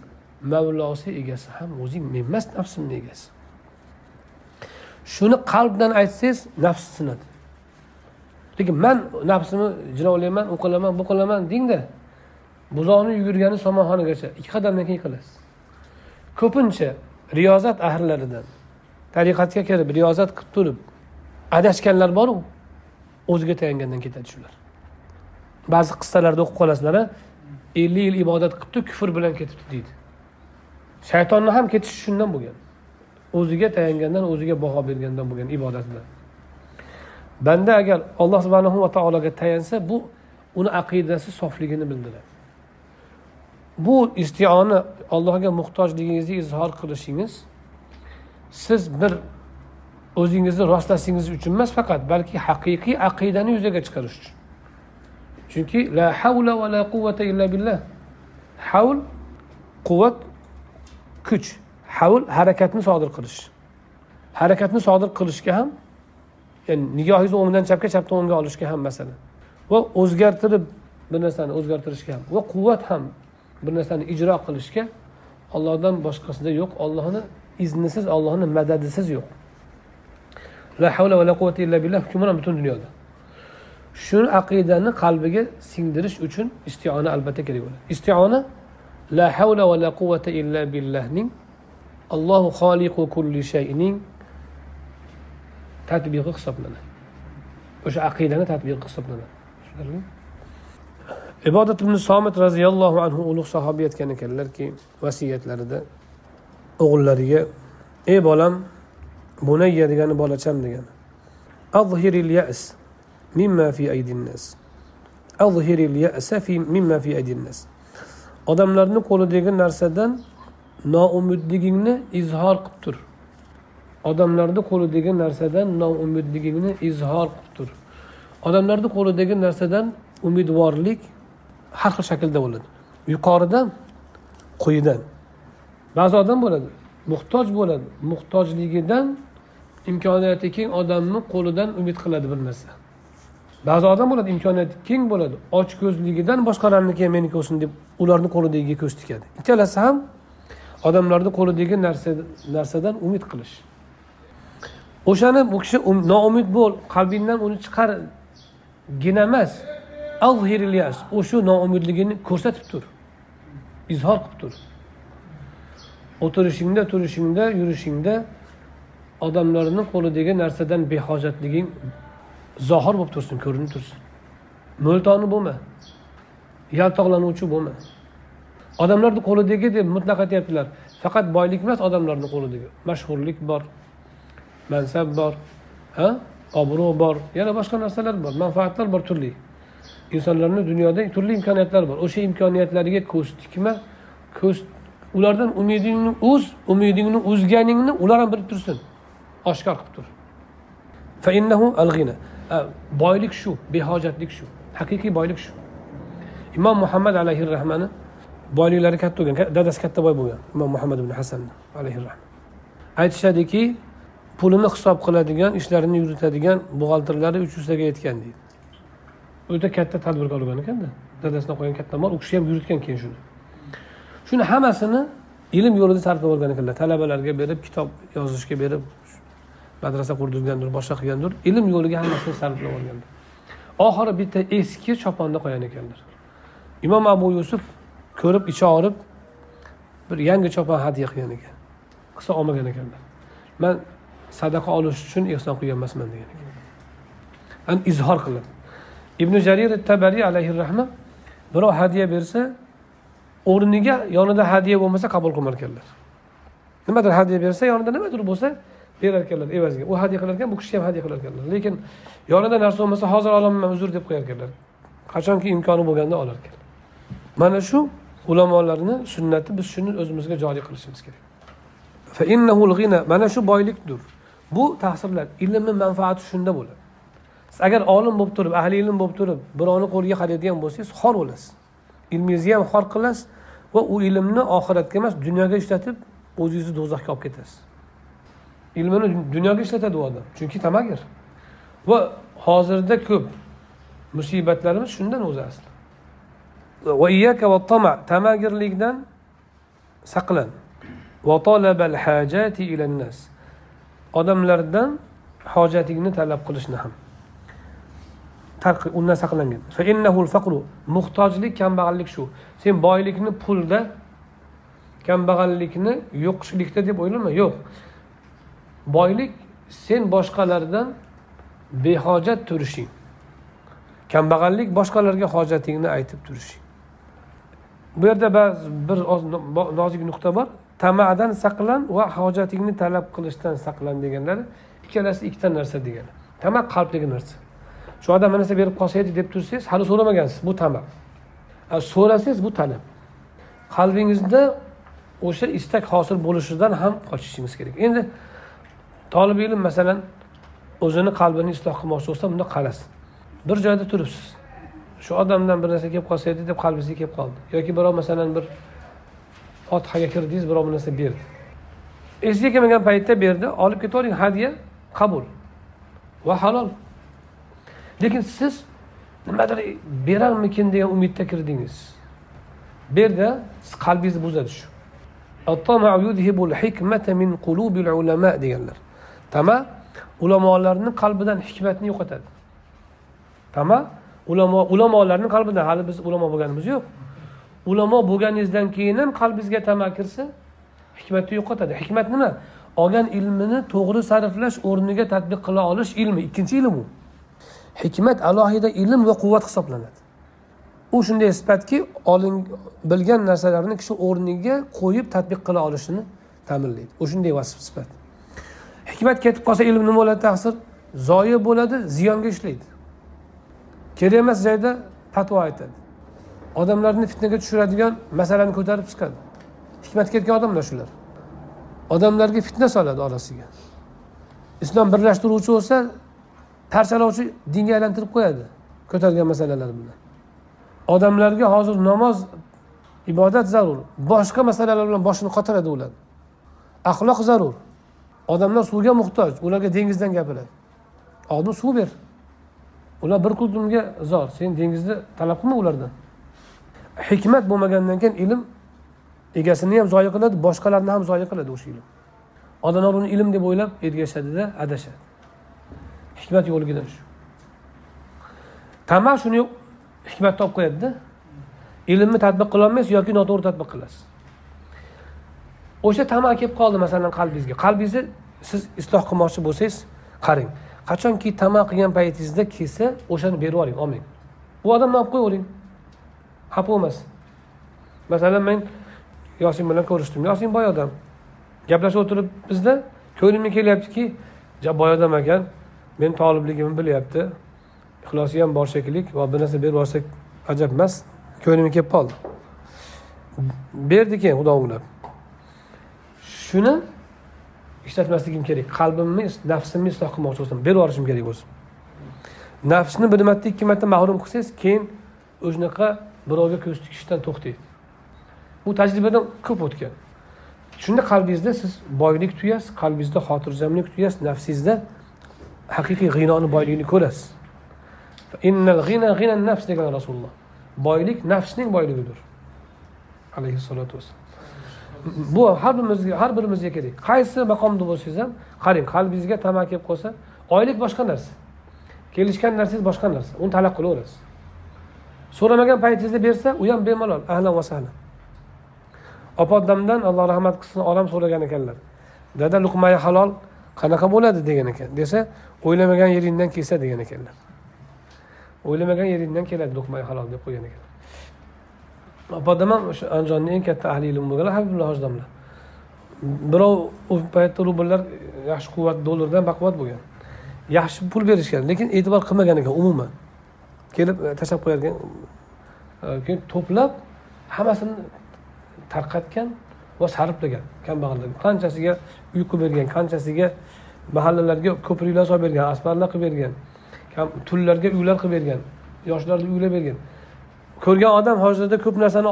Mavlosi egasi ham o'zing. Men emas nafsimni egasi. Shuni qalbdan aytsangiz nafs sinadi. Lekin man nafsimni jilovlayman u qilaman bu qilaman dengda buzoqni yugurgani somonxonagacha ikki qadamdan keyin qilasiz. Ko'pincha riyozat ahllaridan tariqatga kirib riyozat qilib turib adashganlar boru o'ziga tayangandan ketadi shular. Ba'zi qissalarda o'qib qolasizlar ellik yil ibodat qilibdi kufr bilan ketibdi deydi. Shaytonni ham ketishi shundan bo'lgan. O'ziga tayangandan o'ziga baho bergandan bo'lgan ibodatidan banda agar alloh subhanahu va taologa tayansa bu uni aqidasi sofligini bildiradi. Bu istioni allohga muhtojligingizni izhor qilishingiz siz bir o'zingizni rostlashingiz uchun emas faqat balki haqiqiy aqidani yuzaga chiqarish uchun. Chunki la havla va la quvvata illa billah. Havl quvvat kuch. Havl harakatni sodir qilish. Harakatni sodir qilishga ham ya'ni nigohingizni o'ngdan chapga chapdan o'ngga olishga ham masalan. Va o'zgartirib bir narsani o'zgartirishga ham va quvvat ham bir narsani ijro qilishga ollohdan boshqasida yo'q. Ollohni iznisiz ollohni madadisiz yo'q. La havla va la quvvata illa billah. Hukmron butun dunyoda? Shu aqidani qalbiga singdirish uchun istiona albatta kerak bo'ladi. Istiona la havla va la quvvata illa billahning allohu xoliqu kulli shayning tatbiqi hisoblanadi. O'sha aqidani tatbiqi hisoblanadi. Ibodat ibn somit roziyallohu anhu ulug' sahobiy aytgan ekanlarki vasiyatlarida o'g'illariga ey bolam bunayya degani bolacham degani. Azhiril yas mimma fi azhiril yasa fi mimma fi odamlarni qo'lidagi narsadan noumidligingni izhor qilib tur odamlarni qo'lidagi narsadan noumidligingni izhor qilib tur odamlarni qo'lidagi narsadan umidvorlik har xil shaklda bo'ladi. Yuqoridan quyidan. Ba'zi odam bo'ladi muhtoj bo'ladi. Muhtojligidan imkoniyati keng odamni qo'lidan umid qiladi bir narsa. Ba'zi odam bo'ladi imkoniyati keng bo'ladi ochko'zligidan boshqalarniki ham meniki bo'lsin deb ularni qo'lidagiga ko'z tikadi. Ikkalasi ham odamlarni qo'lidagi narsa narsadan umid qilish. O'shani bu kishi um, noumid bo'l qalbingdan uni chiqargina emas. O'sha noumidligini ko'rsatib tur. Izhor qilib tur. O'tirishingda turishingda yurishingda odamlarni qo'lidagi narsadan behojatliging zohir bo'lib tursin ko'rinib tursin. Mo'ltoni bo'lma. Yaltoqlanuvchi bo'lma. Odamlarni qo'lidagi deb mutlaq aytyaptilar. Faqat boylik emas odamlarni qo'lidagi. Mashhurlik bor. Mansab bor ha? Obro' bor yana boshqa narsalar bor manfaatlar bor turli. Insonlarni dunyoda turli imkoniyatlar bor. O'sha imkoniyatlariga ko'z tikma ko'z ulardan umidingni uz umidingni uzganingni ular ham bilib tursin. Oshkor qilib tur. Boylik shu behojatlik shu haqiqiy boylik shu. Imom muhammad alayhi rahmani boyliklari katta bo'lgan dadasi katta boy bo'lgan imom muhammad ibn hasan alayhi rahma aytishadiki pulini hisob qiladigan ishlarini yuritadigan buxgalterlari uch yuztaga yetgan deydi. O'ta katta tadbirkor bo'lgan ekanda dadasidan qolgan katta mol u kishi ham yuritgan keyin shuni. Shuni hammasini ilm yo'lida sarflab yuborgan ekanlar. Talabalarga berib kitob yozishga berib madrasa qurdirgandir boshqa qilgandir. Ilm yo'liga hammasini sarflab yuborganlar oxiri bitta eski choponni qo'yan ekanlar. Imom abu yusuf ko'rib ichi og'rib bir yangi chopon hadya qilgan ekan. Qilsa olmagan ekanlar. Man sadaqa olish uchun ehson qilgan emasman degan ekan. Izhor qilib ibn jarir tabariy alayhi rahma birov hadya bersa o'rniga yonida hadya bo'lmasa qabul qilmar ekanlar. Nimadir hadya bersa yonida nimadir bo'lsa berar ekanlar evaziga. U hadya qilar ekan bu kishi ham hadya qilar ekanlar. Lekin yonida narsa bo'lmasa hozir ololmayman uzr deb qo'yar ekanlar. Qachonki imkoni bo'lganda olar ekanlar mana shu ulamolarni sunnati biz shuni o'zimizga joriy qilishimiz kerak. Mana shu boylikdir. Bu ta'sirlar. Ilmni manfaati shunda bo'ladi. Siz agar olim bo'lib turib ahli ilm bo'lib turib birovni qo'liga qaraydigan bo'lsangiz xor bo'lasiz. Ilmingizni ham xor qilasiz va u ilmni oxiratga emas dunyoga ishlatib o'zingizni do'zaxga olib ketasiz. Ilmini dunyoga ishlatadi u odam. Chunki tamagir. Va hozirda ko'p musibatlarimiz shundan o'zi asli. Tamagirlikdan saqlan. Odamlardan hojatingni talab qilishni ham undan saqlangan muhtojlik kambag'allik shu. Sen boylikni pulda kambag'allikni yo'qchilikda deb o'ylama yo'q. Boylik sen boshqalardan behojat turishing. Kambag'allik boshqalarga hojatingni aytib turishing. Bu yerda ba'zi bir oz nozik nuqta bor. Tamadan saqlan va hojatingni talab qilishdan saqlan deganlari ikkalasi ikkita narsa degan. Tama qalbdagi narsa. Shu odam mana narsa berib qolsa edi deb tursangiz hali so'ramagansiz bu tama. So'rasangiz bu talab qalbingizda o'sha istak hosil bo'lishidan ham qochishingiz kerak. Endi tolib ilm masalan o'zini qalbini isloh qilmoqchi bo'lsa bunda qarasin bir joyda turibsiz. Shu odamdan bir narsa kelib qolsa edi deb qalbingizga kelib qoldi. Yoki birov masalan bir fotihaga kirdingiz birov bir narsa berdi. Esiga kelmagan paytda berdi. Olib ketavering hadya qabul va halol. Lekin siz nimadir berarmikin degan umidda kirdingiz. Bu yerda siz qalbingizni buzadi shu. Deganlar. Tama ulamolarni qalbidan hikmatni yo'qotadi. Tama ulamo ulamolarni qalbidan hali biz ulamo bo'lganimiz yo'q. Ulamo bo'lganingizdan keyin ham qalbingizga tama kirsa hikmatni yo'qotadi hikmat nima? Olgan ilmini to'g'ri sarflash o'rniga tadbiq qila olish ilmi. Ikkinchi ilm u hikmat alohida ilm va quvvat hisoblanadi. U shunday sifatki oling bilgan narsalarni kishi o'rniga qo'yib tadbiq qila olishini ta'minlaydi. U shunday vasf sifat. Hikmat ketib qolsa ilm nima bo'ladi taqsir? Zoyi bo'ladi ziyonga ishlaydi. Kerak emas joyda fatvo aytadi. Odamlarni fitnaga tushiradigan masalani ko'tarib chiqadi. Hikmat ketgan odamlar shular. Odamlarga fitna soladi orasiga. Islom birlashtiruvchi bo'lsa parchalovchi dinga aylantirib qo'yadi ko'targan masalalar bilan. Odamlarga hozir namoz ibodat zarur boshqa masalalar bilan boshini qotiradi ular. Axloq zarur. Odamlar suvga muhtoj ularga dengizdan gapiradi. Oldin suv ber. Ular bir qultumga zor sen dengizni talab qilma ulardan. Hikmat bo'lmagandan keyin ilm egasini ham zoya qiladi boshqalarni ham zoya qiladi o'sha ilm. Odamlar uni ilm deb o'ylab ergashadida adashadi. Hikmat yo'qligidan shu tama shuni hikmatni olib qo'yadida. Ilmni tadbiq qilolmaysiz yoki noto'g'ri tadbiq qilasiz. O'sha tama kelib qoldi masalan qalbingizga. Qalbingizni siz isloh qilmoqchi bo'lsangiz qarang qachonki tama qilgan paytingizda kelsa o'shani berib yuboring olmang. Bu odamni olib qo'yavering xafa bo'lmas. Masalan men yosin bilan ko'rishdim. Yosin boy odam. Gaplashib o'tirib bizda ko'nglimga kelyaptiki boy odam ekan meni tolibligimni bilyapti. Ixlosi ham bor shekilli va bir narsa berib yuborsak ajab emas ko'nglimga kelib qoldi. Berdi keyin xudo o'nglab shuni ishlatmasligim kerak. Qalbimni nafsimni isloh qilmoqchi bo'lsam berib yuborishim kerak bo'lsa nafsni bir marta ikki marta mag'rum qilsangiz keyin o'shanaqa birovga ko'z tikishdan to'xtaydi bu tajribadan ko'p o'tgan. Shunda qalbingizda siz boylik tuyasiz qalbingizda xotirjamlik tuyasiz nafsingizda haqiqiy g'inoni boyligini ko'rasiz. Nafs degan rasululloh. Boylik nafsning boyligidir. Alayhissalotu vassalom bu har birimizga har birimizga kerak. Qaysi maqomda bo'lsangiz ham qarang qalbingizga tamaki kelib qolsa oylik boshqa narsa. Kelishgan narsangiz boshqa narsa. Uni talab qilaverasiz. So'ramagan paytingizda bersa u ham bemalol. Ahlan va sahlan. Opa alloh rahmat qilsin onam so'ragan ekanlar. Dada luqmai halol qanaqa bo'ladi degan ekan. Desa o'ylamagan yeringdan kelsa degan ekanlar. O'ylamagan yeringdan keladi luqmai halol deb qo'ygan ekan Opadam ham o'sha andijonni eng katta ahli ilm bo'lganlar habibulla hoji birov u paytda rubllar yaxshi quvvat dollardan baquvvat bo'lgan. Yaxshi pul berishgan lekin e'tibor qilmagan ekan umuman. Kelib e, tashlab qo'yadigan. Keyin to'plab hammasini tarqatgan va sarflagan kambag'allarga qanchasiga uy qilib bergan qanchasiga mahallalarga ko'priklar solib bergan asparlar qilib bergan tullarga uylar qilib bergan yoshlarga uylar bergan. Ko'rgan odam hozirda ko'p narsani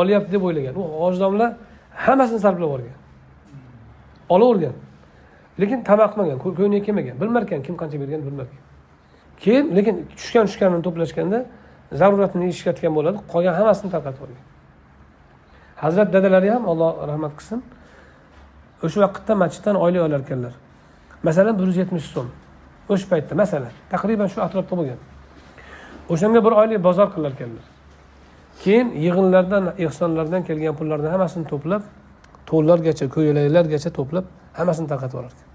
olyapti deb o'ylagan. U hojidomlar hammasini sarflab yuborgan olavergan. Lekin tama qilmagan ko'ngliga kelmagan bilmarkan kim qancha berganini bilmarkan keyin lekin tushgan tushganini to'plashganda zaruratini ishlatgan bo'ladi. Qolgan hammasini tarqatib yuborgan hazrat dadalari ham alloh rahmat qilsin. O'sha vaqtda masjiddan oylik olar ekanlar masalan bir yuz yetmish so'm. O'sha paytda masalan taqriban shu atrofda bo'lgan. O'shanga bir oylik bozor qilar ekanlar keyin yig'inlardan ehsonlardan kelgan pullarni hammasini to'plab to'llargacha ko'ylaklargacha to'plab hammasini tarqatib yuborar ekan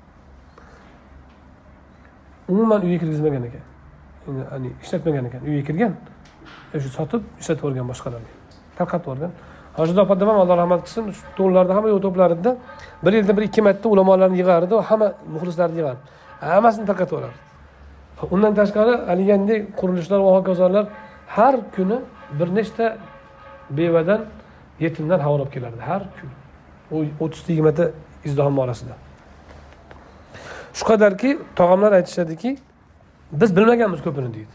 umuman uyga kirgizmagan ekan. Ishlatmagan ekan. Uyga kirgan e, shu sotib ishlatib yuborgan boshqalarga. Tarqatib yuborgan. Hojida opa ham alloh rahmat qilsin. To'nlarni hamma yo'q to'plardi bir yilda bir ikki marta ulamolarni yig'ardi hamma muxlislarni yig'ardi. Hammasini tarqatib yuborardi. Undan tashqari haligandek qurilishlar va hokazolar har kuni bir nechta bevadan yetimdan havo olib kelardi. Har kuni. U o'ttizta yigirmata izdihom orasida shu qadarki tog'amlar aytishadiki biz bilmaganmiz ko'pini deydi.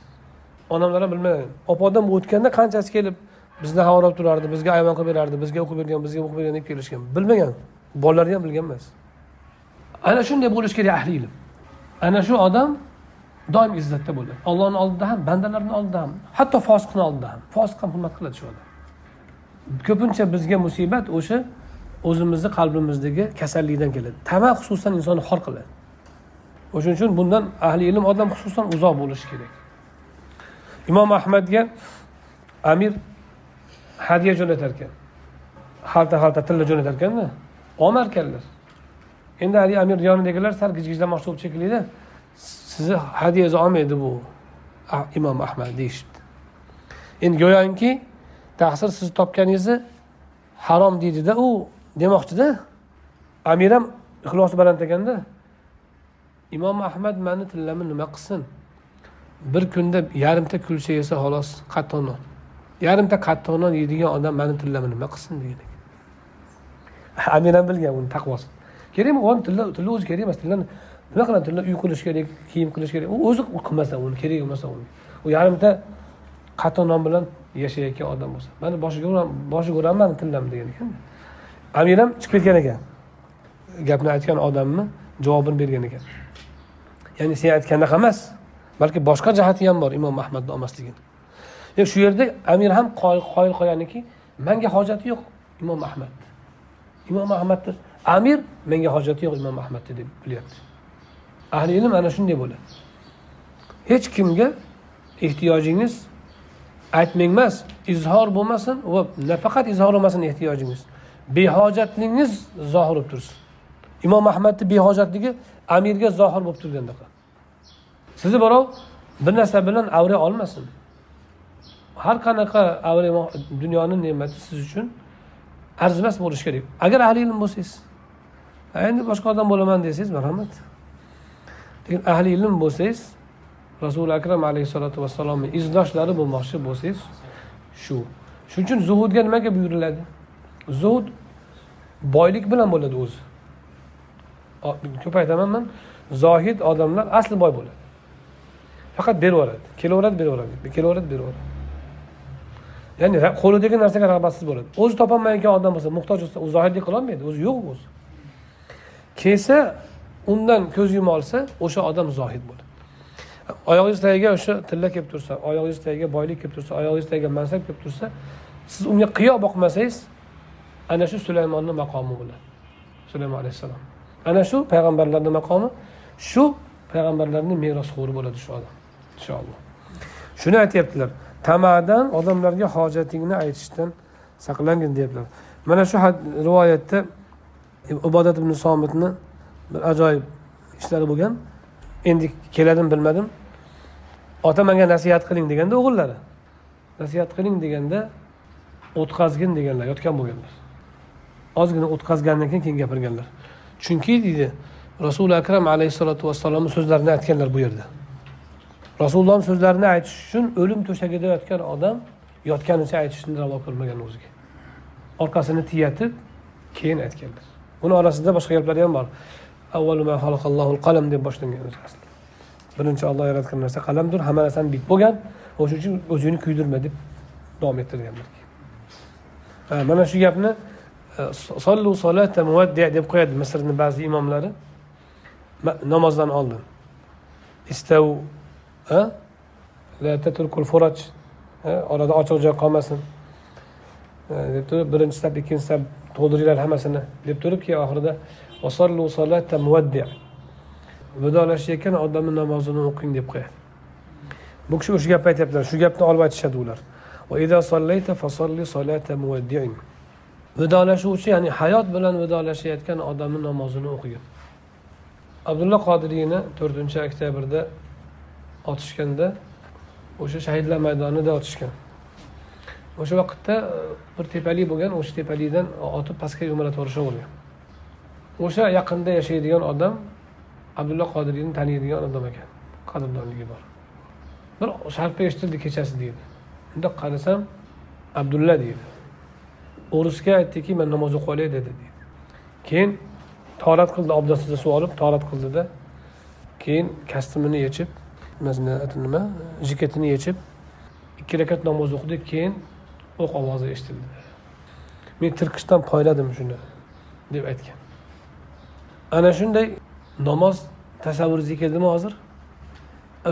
Onamlar ham bilmagan opa odam o'tganda qanchasi kelib bizni havolab turardi bizga ayvon qilib berardi bizga o'qib bergan bizga o'qib bergan deb kelishgan. Bilmagan. Bolalari ham bilgan emas. Ana shunday bo'lishi kerak ahli ilm. Ana shu odam doim izzatda bo'ladi. Ollohni oldida ham bandalarni oldida ham hatto fosiqni oldida ham. Fosiq ham hurmat qiladi shu odam. Ko'pincha bizga musibat o'sha o'zimizni qalbimizdagi kasallikdan keladi. Tama xususan insonni xor qiladi. O'shaning uchun bundan ahli ilm odam xususan uzoq bo'lishi kerak. Imom ahmadga amir hadya jo'natar ekan xalta xalta tilla jo'natar ekanda olmar ekanlar endi haligi amir yonidagilar sal gijgijlamoqchi bo'lib shekillida sizni hadyangizni olmaydi bu imom ahmad deyishibdi. Endi go'yoki taqsir sizni topganingizni harom deydida u demoqchida. Amir ham ixlosi baland ekanda imom ahmad mani tillami nima qilsin? Bir kunda yarimta kulcha yesa xolos qattiq non yarimta qattiq non yeydigan odam mani tillami nima qilsin degan amir ham bilgan uni taqvosini kerakmi u tilla tilla o'zi kerak emas tillani nima qiladi? Tilla uy qilish kerak kiyim qilish kerak. U o'zi qilmasa uni kerak emas u u yarimta qattiq non bilan yashayotgan odam bo'lsa. Mani boshiga boshiga uraman tillam degan ekan. Amir ham chiqib ketgan ekan. Gapni aytgan odamni javobini bergan ekan. Ya'ni sen aytganaqa emas balki boshqa jihati ham bor imom ahmadni olmasligini. Shu yerda amir ham qoyil qolganiki manga hojati yo'q imom ahmadni imom ahmadni amir menga hojati yo'q imom ahmadni deb bilyapti. Ahli ilm ana shunday bo'ladi. Hech kimga ehtiyojingiz aytmang emas izhor bo'lmasin va nafaqat izhor bo'lmasin ehtiyojingiz. Behojatligingiz zohir bo'lib tursin. Imom ahmadni behojatligi amirga zohir bo'lib turgandaqa. Sizni birov bir narsa bilan avray olmasin. Har qanaqa avray dunyoni ne'mati siz uchun arzimas bo'lishi kerak. Agar ahli ilm bo'lsangiz endi boshqa odam bo'laman desangiz marhamat. Lekin ahli ilm bo'lsangiz rasuli akram alayhissalotu vassalomni izdoshlari bo'lmoqchi bo'lsangiz shu. Shuning uchun zuhudga nimaga buyuriladi? Zuhud boylik bilan bo'ladi o'zi. Ko'p aytaman man zohid odamlar asli boy bo'ladi. Faqat beraveradi kelaveradi beraveradi kelaveradi beraveradi ya'ni qo'lidagi narsaga rag'batsiz bo'ladi. O'zi topolmayotgan odam bo'lsa muhtoj bo'lsa u zohirlik qilolmaydi o'zi yo'q o'zi. Kelsa undan ko'z yuma olsa o'sha odam zohid bo'ladi. Oyog'ingiz tagiga o'sha tilla kelib tursa oyog'ingiz tagiga boylik kelib tursa oyog'ingiz tagiga mansab kelib tursa siz unga qiyo boqmasangiz ana shu sulaymonni maqomi bo'ladi. Sulaymon alayhissalom. Ana shu payg'ambarlarni maqomi shu payg'ambarlarni merosxo'ri bo'ladi shu odam. Inshaalloh. Shuni aytyaptilar. Tamadan odamlarga hojatingni aytishdan saqlangin deyaptilar. Mana shu rivoyatda ibodat ibn somitni bir ajoyib ishlari bo'lgan. Endi keladimi bilmadim. Ota menga nasihat qiling deganda o'g'illari nasihat qiling deganda o'tqazgin deganlar yotgan bo'lganlar. Ozgina o'tqazgandan keyin keyin gapirganlar. Chunki deydi rasuli akram alayhissalotu vassalomni so'zlarini aytganlar bu yerda. Rasulullohni so'zlarini aytish uchun o'lim to'shagida yotgan odam yotganicha aytishni ravo ko'rmagan o'ziga. Orqasini tiyatib keyin aytganlar buni orasida boshqa gaplar ham bor. Qalam deb boshlangan asli. Birinchi olloh yaratgan narsa qalamdir hamma narsani bit bo'lgan o'sha uchun o'zingni kuydirma deb davom ettirganlar mana shu gapni e, sollu solata muvaddi deb qo'yadi misrni ba'zi imomlari. Namozdan oldin. Istav orada ochiq joy qolmasin deb turib birinchi saf ikkinchi saf to'ldiringlar hammasini deb turib keyin oxirida vidolashayotgan odamni namozini o'qing deb qo'yadi bu kishi o'sha gapni aytyaptilar shu gapni olib aytishadi ular vidolashuvchi ya'ni hayot bilan vidolashayotgan odamni namozini o'qigin abdulla qodiriyni to'rtinchi oktyabrda otishganda o'sha shahidlar maydonida otishgan. O'sha vaqtda e, bir tepalik bo'lgan o'sha tepalikdan otib pastga yumalatib bo'lgan o'sha yaqinda yashaydigan odam abdulla qodiriyni taniydigan odam ekan qadrdonligi bor. Bir sharpa eshitildi kechasi deydi. Unda qarasam abdulla deydi. O'risga aytdiki man namoz o'qib olay dedi deydi. Keyin torat qildi obdastida suv olib torat qildida keyin kostyumini yechib nima? Jiketini yechib ikki rakat namoz o'qidi keyin o'q ovozi eshitildi. Men tirqishdan poyladim shuni deb aytgan. Ana shunday namoz tasavvuringizga keldimi hozir?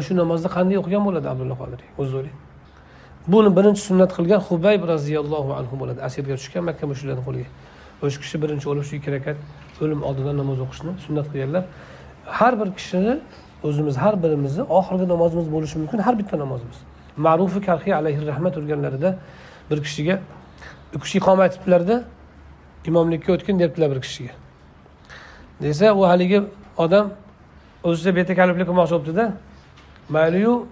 Shu namozni qanday o'qigan bo'ladi abdulla qodiriy o'zi o'ylang buni birinchi sunnat qilgan hubayb roziyallohu anhu bo'ladi. Asirga tushgan makka mushuklarni qo'liga. O'sha kishi birinchi bo'lib shu ikki rakat o'lim oldidan namoz o'qishni sunnat qilganlar. Har bir kishini o'zimiz har birimizni oxirgi namozimiz bo'lishi mumkin har bitta namozimiz. Ma'rufi karhiy alayhi rahmat urganlarida bir kishiga u kishi iqoma aytibdilarda imomlikka o'tgin debdilar bir kishiga. Desa u haligi odam o'zicha betakaliflik qilmoqchi bo'libdida mayliyu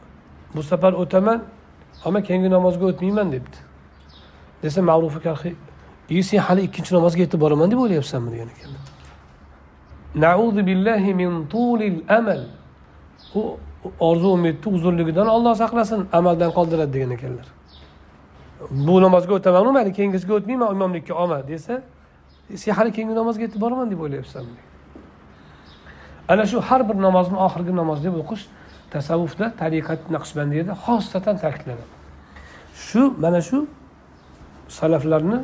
bu safar o'taman ammo keyingi namozga o'tmayman debdi. Desa ma'rufi karhiy i sen hali ikkinchi namozga yetib boraman deb o'ylayapsanmi degan ekanlar nauzu billahi min tulil amal. U orzu umidni uzunligidan olloh saqlasin amaldan qoldiradi degan ekanlar. Bu namozga o'tamanmi mayli keyingisiga o'tmayman imomlikka olma desa sen hali keyingi namozga yetib boraman deb o'ylayapsanmi? Ana shu har bir namozni oxirgi namoz deb o'qish tasavvufda tariqat naqshbandiyada xosatan ta'kidlanadi. Shu mana shu salaflarni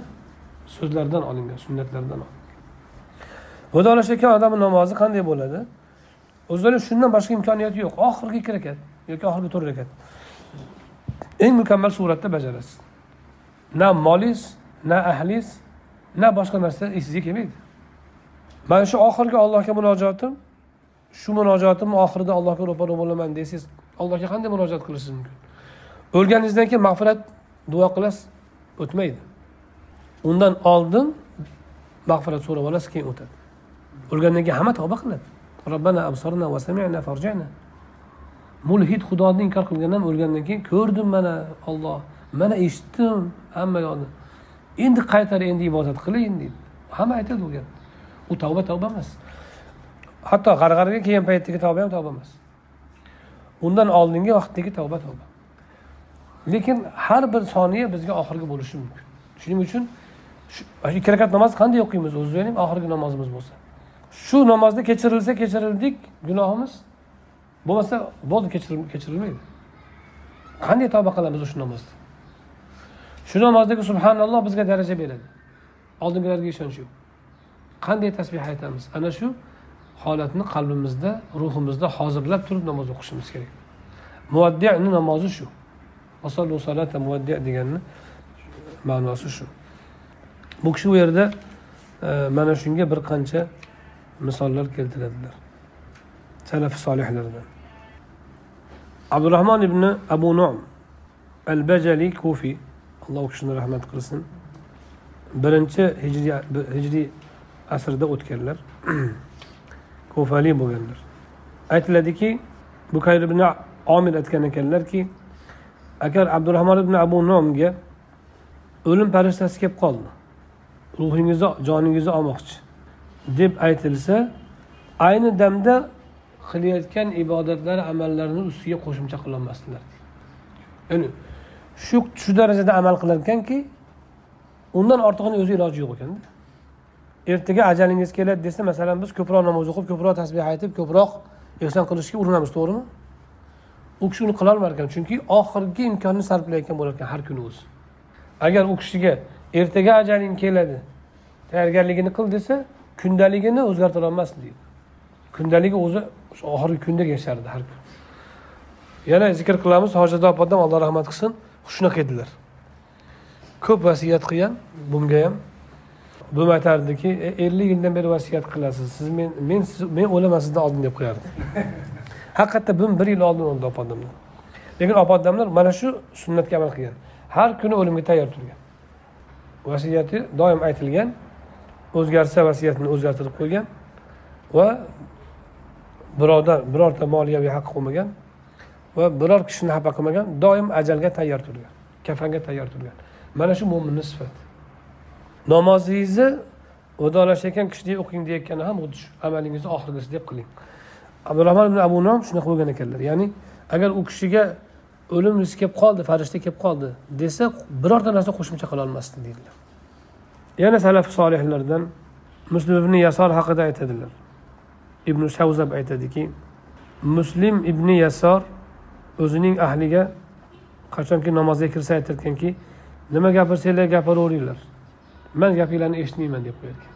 so'zlaridan olingan sunnatlardan olingan. Vidolashayotgan odamni namozi qanday bo'ladi? O'zlari shundan boshqa imkoniyati yo'q. Oxirgi ikki rakat yoki oxirgi to'rt rakat. Eng mukammal suratda bajarasiz. Na molingiz na ahlingiz na boshqa narsa esingizga kelmaydi. Mana shu oxirgi allohga munojotim shu munojotimni oxirida allohga ro'para bo'laman desangiz allohga qanday murojaat qilishingiz mumkin? O'lganingizdan keyin mag'firat duo qilasiz o'tmaydi. Undan oldin mag'firat so'rab olasiz keyin o'tadi. O'lgandan keyin hamma tavba qiladi. Robbana absorna va sami'na farjana. Mulhid xudoni inkor qilgandan o'lgandan keyin ko'rdim mana olloh mana eshitdim hamma yoqni endi qaytar endi ibodat qiling deydi. Hamma aytadi bu gapni u tavba tavba emas. Hatto g'arg'arga kelgan paytdagi tavba ham tavba emas. Undan oldingi vaqtdagi tavba tavba. Lekin har bir soniya bizga oxirgi bo'lishi mumkin. Shuning uchun ikki rakat namoz qanday o'qiymiz o'zi ham oxirgi namozimiz bo'lsa. Shu namozda kechirilsa kechirildik gunohimiz bo'lmasa bo'ldi kechirilmaydi. Qanday tavba qilamiz o'sha namozda? Shu namozdagi subhanalloh bizga daraja beradi. Oldingilarga ishonch yo'q. Qanday tasbeh aytamiz? Ana shu holatni qalbimizda ruhimizda hozirlab turib namoz o'qishimiz kerak. Muvaddini namozi shu. Muvaddi deganni ma'nosi shu. Bu kishi u yerda e, mana shunga bir qancha misollar keltiradilar. Salafi solihlardan. Abdurahmon ibn abu nom al bajali kufiy alloh u kishini rahmat qilsin birinchi hijriy hijriy asrda o'tganlar kufali bo'lganlar. Aytiladiki bukayr ibn omir aytgan ekanlarki agar abdurahmon ibn abu nomga o'lim farishtasi kelib qoldi ruhingizni joningizni olmoqchi deb aytilsa ayni damda qilayotgan ibodatlar amallarini ustiga qo'shimcha qilolmasdilar. Ya'ni shu shu darajada amal qilar ekanki undan ortig'ini o'zi iloji yo'q ekanda. Ertaga ajalingiz keladi desa masalan biz ko'proq namoz o'qib ko'proq tasbeh aytib ko'proq ehson qilishga urinamiz to'g'rimi? U kishi uni qilolmar ekan chunki oxirgi imkonni sarflayotgan bo'lar ekan har kuni o'zi. Agar u kishiga ertaga ajaling keladi tayyorgarligini qil desa kundaligini o'zgartirolmasdi deydi. Kundaligi o'zi o'sha oxirgi kunda yashardi har kun. Yana zikr qilamiz hojiza opadan alloh rahmat qilsin shunaqa edilar. Ko'p vasiyat qilgan bunga ham. Bum aytardiki e, ellik yildan beri vasiyat qilasiz siz men men siz men o'laman sizdan oldin deb qo'yardi. Haqiqatda bum bir yil oldin o'ldi opodamdan lekin opadamlar mana shu sunnatga amal qilgan. Har kuni o'limga tayyor turgan. Vasiyati doim aytilgan. O'zgarsa vasiyatini o'zgartirib qo'ygan va birovdan birorta moliyaviy haqqi qolmagan va biror kishini xafa qilmagan doim ajalga tayyor turgan kafanga tayyor turgan. Mana shu mo'minni sifati. Namozingizni vidolashayotgan kishidek o'qing deyayotgani ham xuddi shu amalingizni oxirgisi deb qiling. Abdurahmon ibn abu nom shunaqa bo'lgan ekanlar. Ya'ni agar u kishiga o'lim riski kelib qoldi farishta kelib qoldi desa birorta narsa qo'shimcha qilolmasdi deydilar. Yana salaf solihlardan muslim ibn yasor haqida aytadilar. Ibn shavzab aytadiki muslim ibn yasor o'zining ahliga qachonki namozga kirsa aytarkanki nima gapirsanglar gapiraveringlar. Man gapinglarni eshitmayman deb qo'yarkan.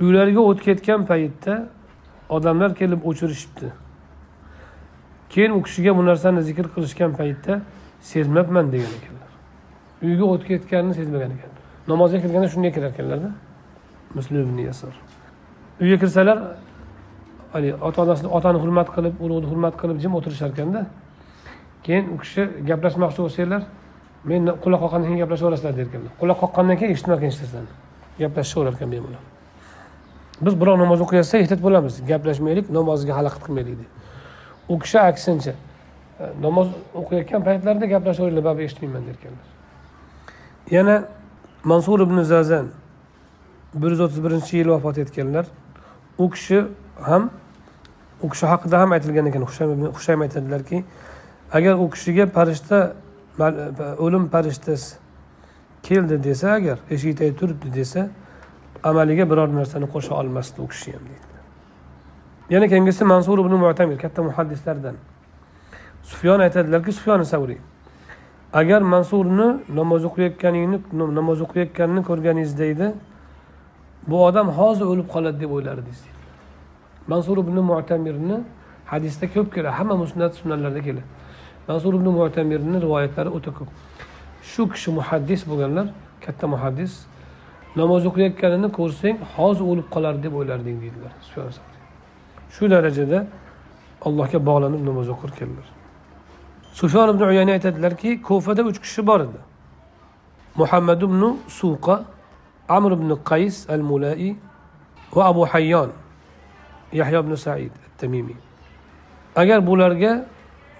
Uylariga o't ketgan paytda odamlar kelib o'chirishibdi. Keyin u kishiga bu narsani zikr qilishgan paytda sezmabman degan ekanlar. Uyga o't ketganini sezmagan ekanlar. Namozga kirganda shunday kirar ekanlarda muslim ibn yasor uyga kirsalar haligi ota onasini otani hurmat qilib ulug'ni hurmat qilib jim o'tirishar ekanda keyin u kishi gaplashmoqchi bo'lsanglar men quloq qoqqandan keyin gaplashaverasizlar derkanlar. Quloq qoqqandan keyin eshitmagan eshitasan gaplashishaverar ekan bemalol. Biz birov namoz o'qiyotsa ehtiyot bo'lamiz. Gaplashmaylik namoziga xalaqit qilmaylik deb. U kishi aksincha e, namoz o'qiyotgan paytlarida gaplashaveringlar baribir eshitmayman derkanlar. Yana mansur ibn zazan bir yuz o'ttiz birinchi yil vafot etganlar. U kishi ham u kishi haqida ham aytilgan ekan. Hushaym aytadilarki agar u kishiga farishta o'lim farishtasi keldi desa agar eshikda turibdi desa amaliga biror narsani qo'sha olmasdi u kishi ham deydi. Yana keyingisi mansur ibn mu'tamir katta muhaddislardan. Sufyon aytadilarki sufyon savriy agar mansurni namoz o'qiyotganingni namoz o'qiyotganini ko'rganingizda edi bu odam hozir o'lib qoladi deb o'ylardingiz mansur ibn mu'tamirni hadisda ko'p keladi hamma musnat sunanlarda keladi. Mansur ibn mu'tamirni rivoyatlari o'ta ko'p. Shu kishi muhaddis bo'lganlar katta muhaddis namoz o'qiyotganini ko'rsang hozir o'lib qolar deb o'ylarding deydilar. Shu darajada allohga bog'lanib namoz o'qir o'qirkanlar sufyon ibn uyana aytadilarki kufada uch kishi bor edi. Muhammad ibn suqa amr ibn qays al mulai va abu hayyon yahyo ibn said tamimiy agar bularga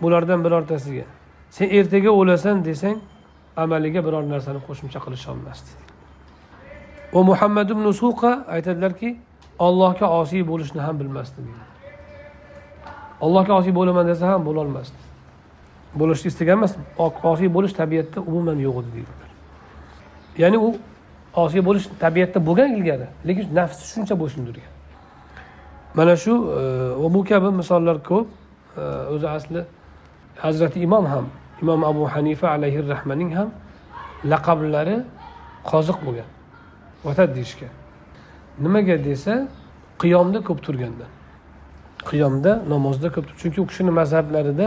bulardan birortasiga sen ertaga o'lasan desang amaliga biror narsani qo'shimcha qilisholmasdi va muhammad ibn suqa aytadilarki ollohga osiy bo'lishni ham bilmasdi deydi allohga osiy bo'laman desa ham bo'lolmasdi. Bo'lishni istagan emas osiy bo'lish tabiatda umuman yo'q edi deydilar ya'ni u osiy bo'lish tabiatda bo'lgan ilgari lekin nafsi shuncha bo'ysundirgan mana shu e, va bu kabi misollar ko'p e, o'zi asli hazrati imom ham imom abu hanifa alayhi rahmaning ham laqablari qoziq bo'lgan vatad deyishgan nimaga desa qiyomda ko'p turgandan qiyomda namozda ko'p chunki u kishini mazhablarida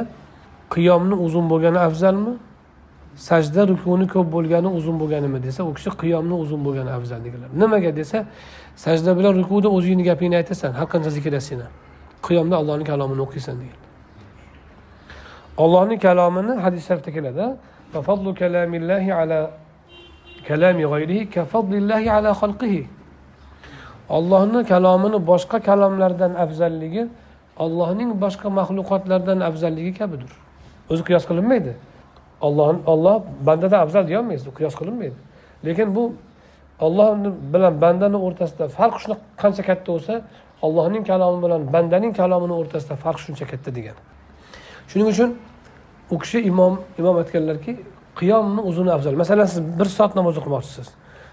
qiyomni uzun bo'lgani afzalmi? Sajda rukuni ko'p bo'lgani uzun bo'lganimi desa u kishi qiyomni uzun bo'lgani afzal deganlar nimaga desa sajda bilan rukuda o'zingni gapingni aytasan har qancha zikr etsang qiyomda allohni kalomini o'qiysan degan ollohni kalomini hadis sharifda keladi. Kalami g'ayrihi ka fadlillahi ala xalqihi. Ollohni kalomini boshqa kalomlardan afzalligi ollohning boshqa maxluqotlardan afzalligi kabidir. O'zi qiyos qilinmaydi. Olloh olloh bandadan afzal deyolmaysiz u qiyos qilinmaydi. Lekin bu olloh bilan bandani o'rtasida farq shunaqa qancha katta bo'lsa ollohning kalomi bilan bandaning kalomini o'rtasida farq shuncha katta degan. Shuning uchun u kishi imom imom aytganlarki qiyomni uzuni afzal. Masalan siz bir soat namoz o'qimoqchisiz.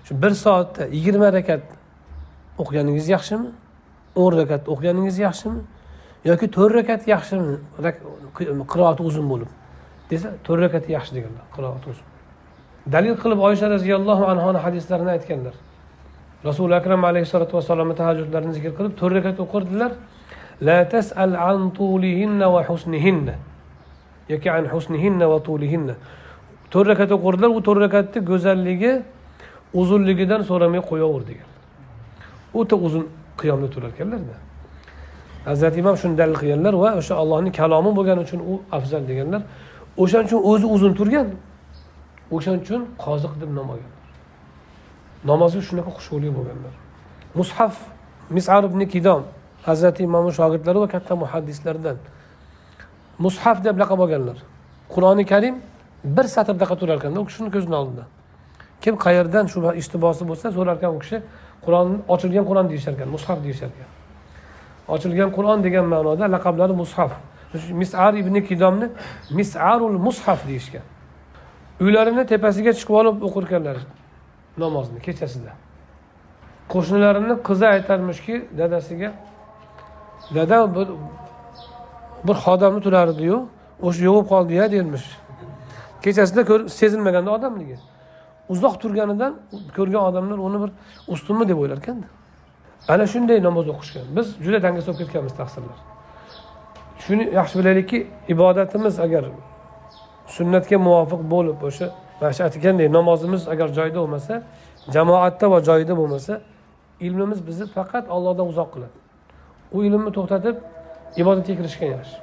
Shu bir soatda yigirma rakat o'qiganingiz yaxshimi? o'n rakat o'qiganingiz yaxshimi? Yoki to'rt rakat yaxshimi qiroati uzun bo'lib desa to'rt rakat yaxshi deganlar qiroati uzun. Dalil qilib oysha roziyallohu anhoni hadislarini aytganlar. Rasuli akram alayhissalotu vassalomni tahajjudlarini zikr qilib to'rt rakat o'qirdilar. La tasal an tulihinna va husnihinna yoki an husnihinna va tulihinna. To'rt rakat o'qirdilar u to'rt rakatni go'zalligi uzunligidan so'ramay qo'yaver degan. O'ta uzun qiyomda turar ekanlarda hazrati imom shuni dalil qilganlar va o'sha allohni kalomi bo'lgani uchun u afzal deganlar o'shaning uchun o'zi uzun turgan o'shaning uchun qoziq deb nom olgan. Namozga shunaqa xushyo'li bo'lganlar. Mushaf misar ibn kidom hazrati imomni shogirdlari va katta muhaddislardan. Mushaf deb laqab olganlar. Qur'oni karim bir satrdaqa turar ekanda u kishini ko'zini oldida kim qayerdan shu ishtibosi bo'lsa so'rar ekan u kishi qur'on ochilgan qur'on deyishar ekan mushaf deyishar ekan ochilgan qur'on degan ma'noda laqablari mushaf. Misar ibn kidomni misarul mushaf deyishgan. Uylarini tepasiga chiqib olib o'qirkanlar namozni kechasida. Qo'shnilarini qizi aytarmishki dadasiga dada bir bir xodimni turardiyu o'sha yo'qib qoldi ya dermish. Kechasida sezilmaganda odamligi uzoq turganidan ko'rgan odamlar uni bir ustunmi deb o'ylar ekanda ana shunday namoz o'qishgan. Biz juda dangasa bo'lib ketganmiz taqsirlar. Shuni yaxshi bilaylikki ibodatimiz agar sunnatga muvofiq bo'lib o'sha mana shu aytgandek namozimiz agar joyida bo'lmasa jamoatda va joyida bo'lmasa ilmimiz bizni faqat ollohdan uzoq qiladi. U ilmni to'xtatib ibodatga kirishgan yaxshi.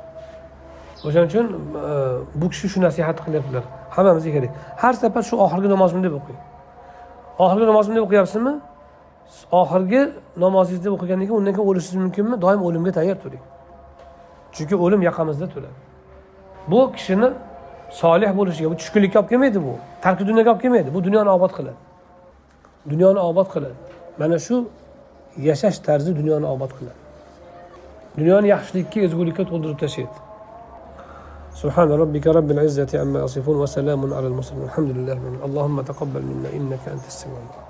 O'shaning uchun e, bu kishi shu nasihatni qilyaptilar. Hammamizga kerak. Har safar shu oxirgi namozimni deb o'qing. Oxirgi namozimni deb o'qiyapsizmi? oxirgi namozingizni deb o'qigandan keyin undan keyin o'lishingiz mumkinmi doim o'limga tayyor turing chunki o'lim yaqamizda turadi bu kishini solih bo'lishiga bu tushkunlikka olib kelmaydi bu tarki dunyoga olib kelmaydi bu dunyoni obod qiladi dunyoni obod qiladi mana shu yashash tarzi dunyoni obod qiladi dunyoni yaxshilikka ezgulikka to'ldirib tashlaydi سبحان ربك رب العزة عما يصفون وسلام على المرسلين الحمد لله رب العالمين. اللهم تقبل منا إنك أنت السميع العليم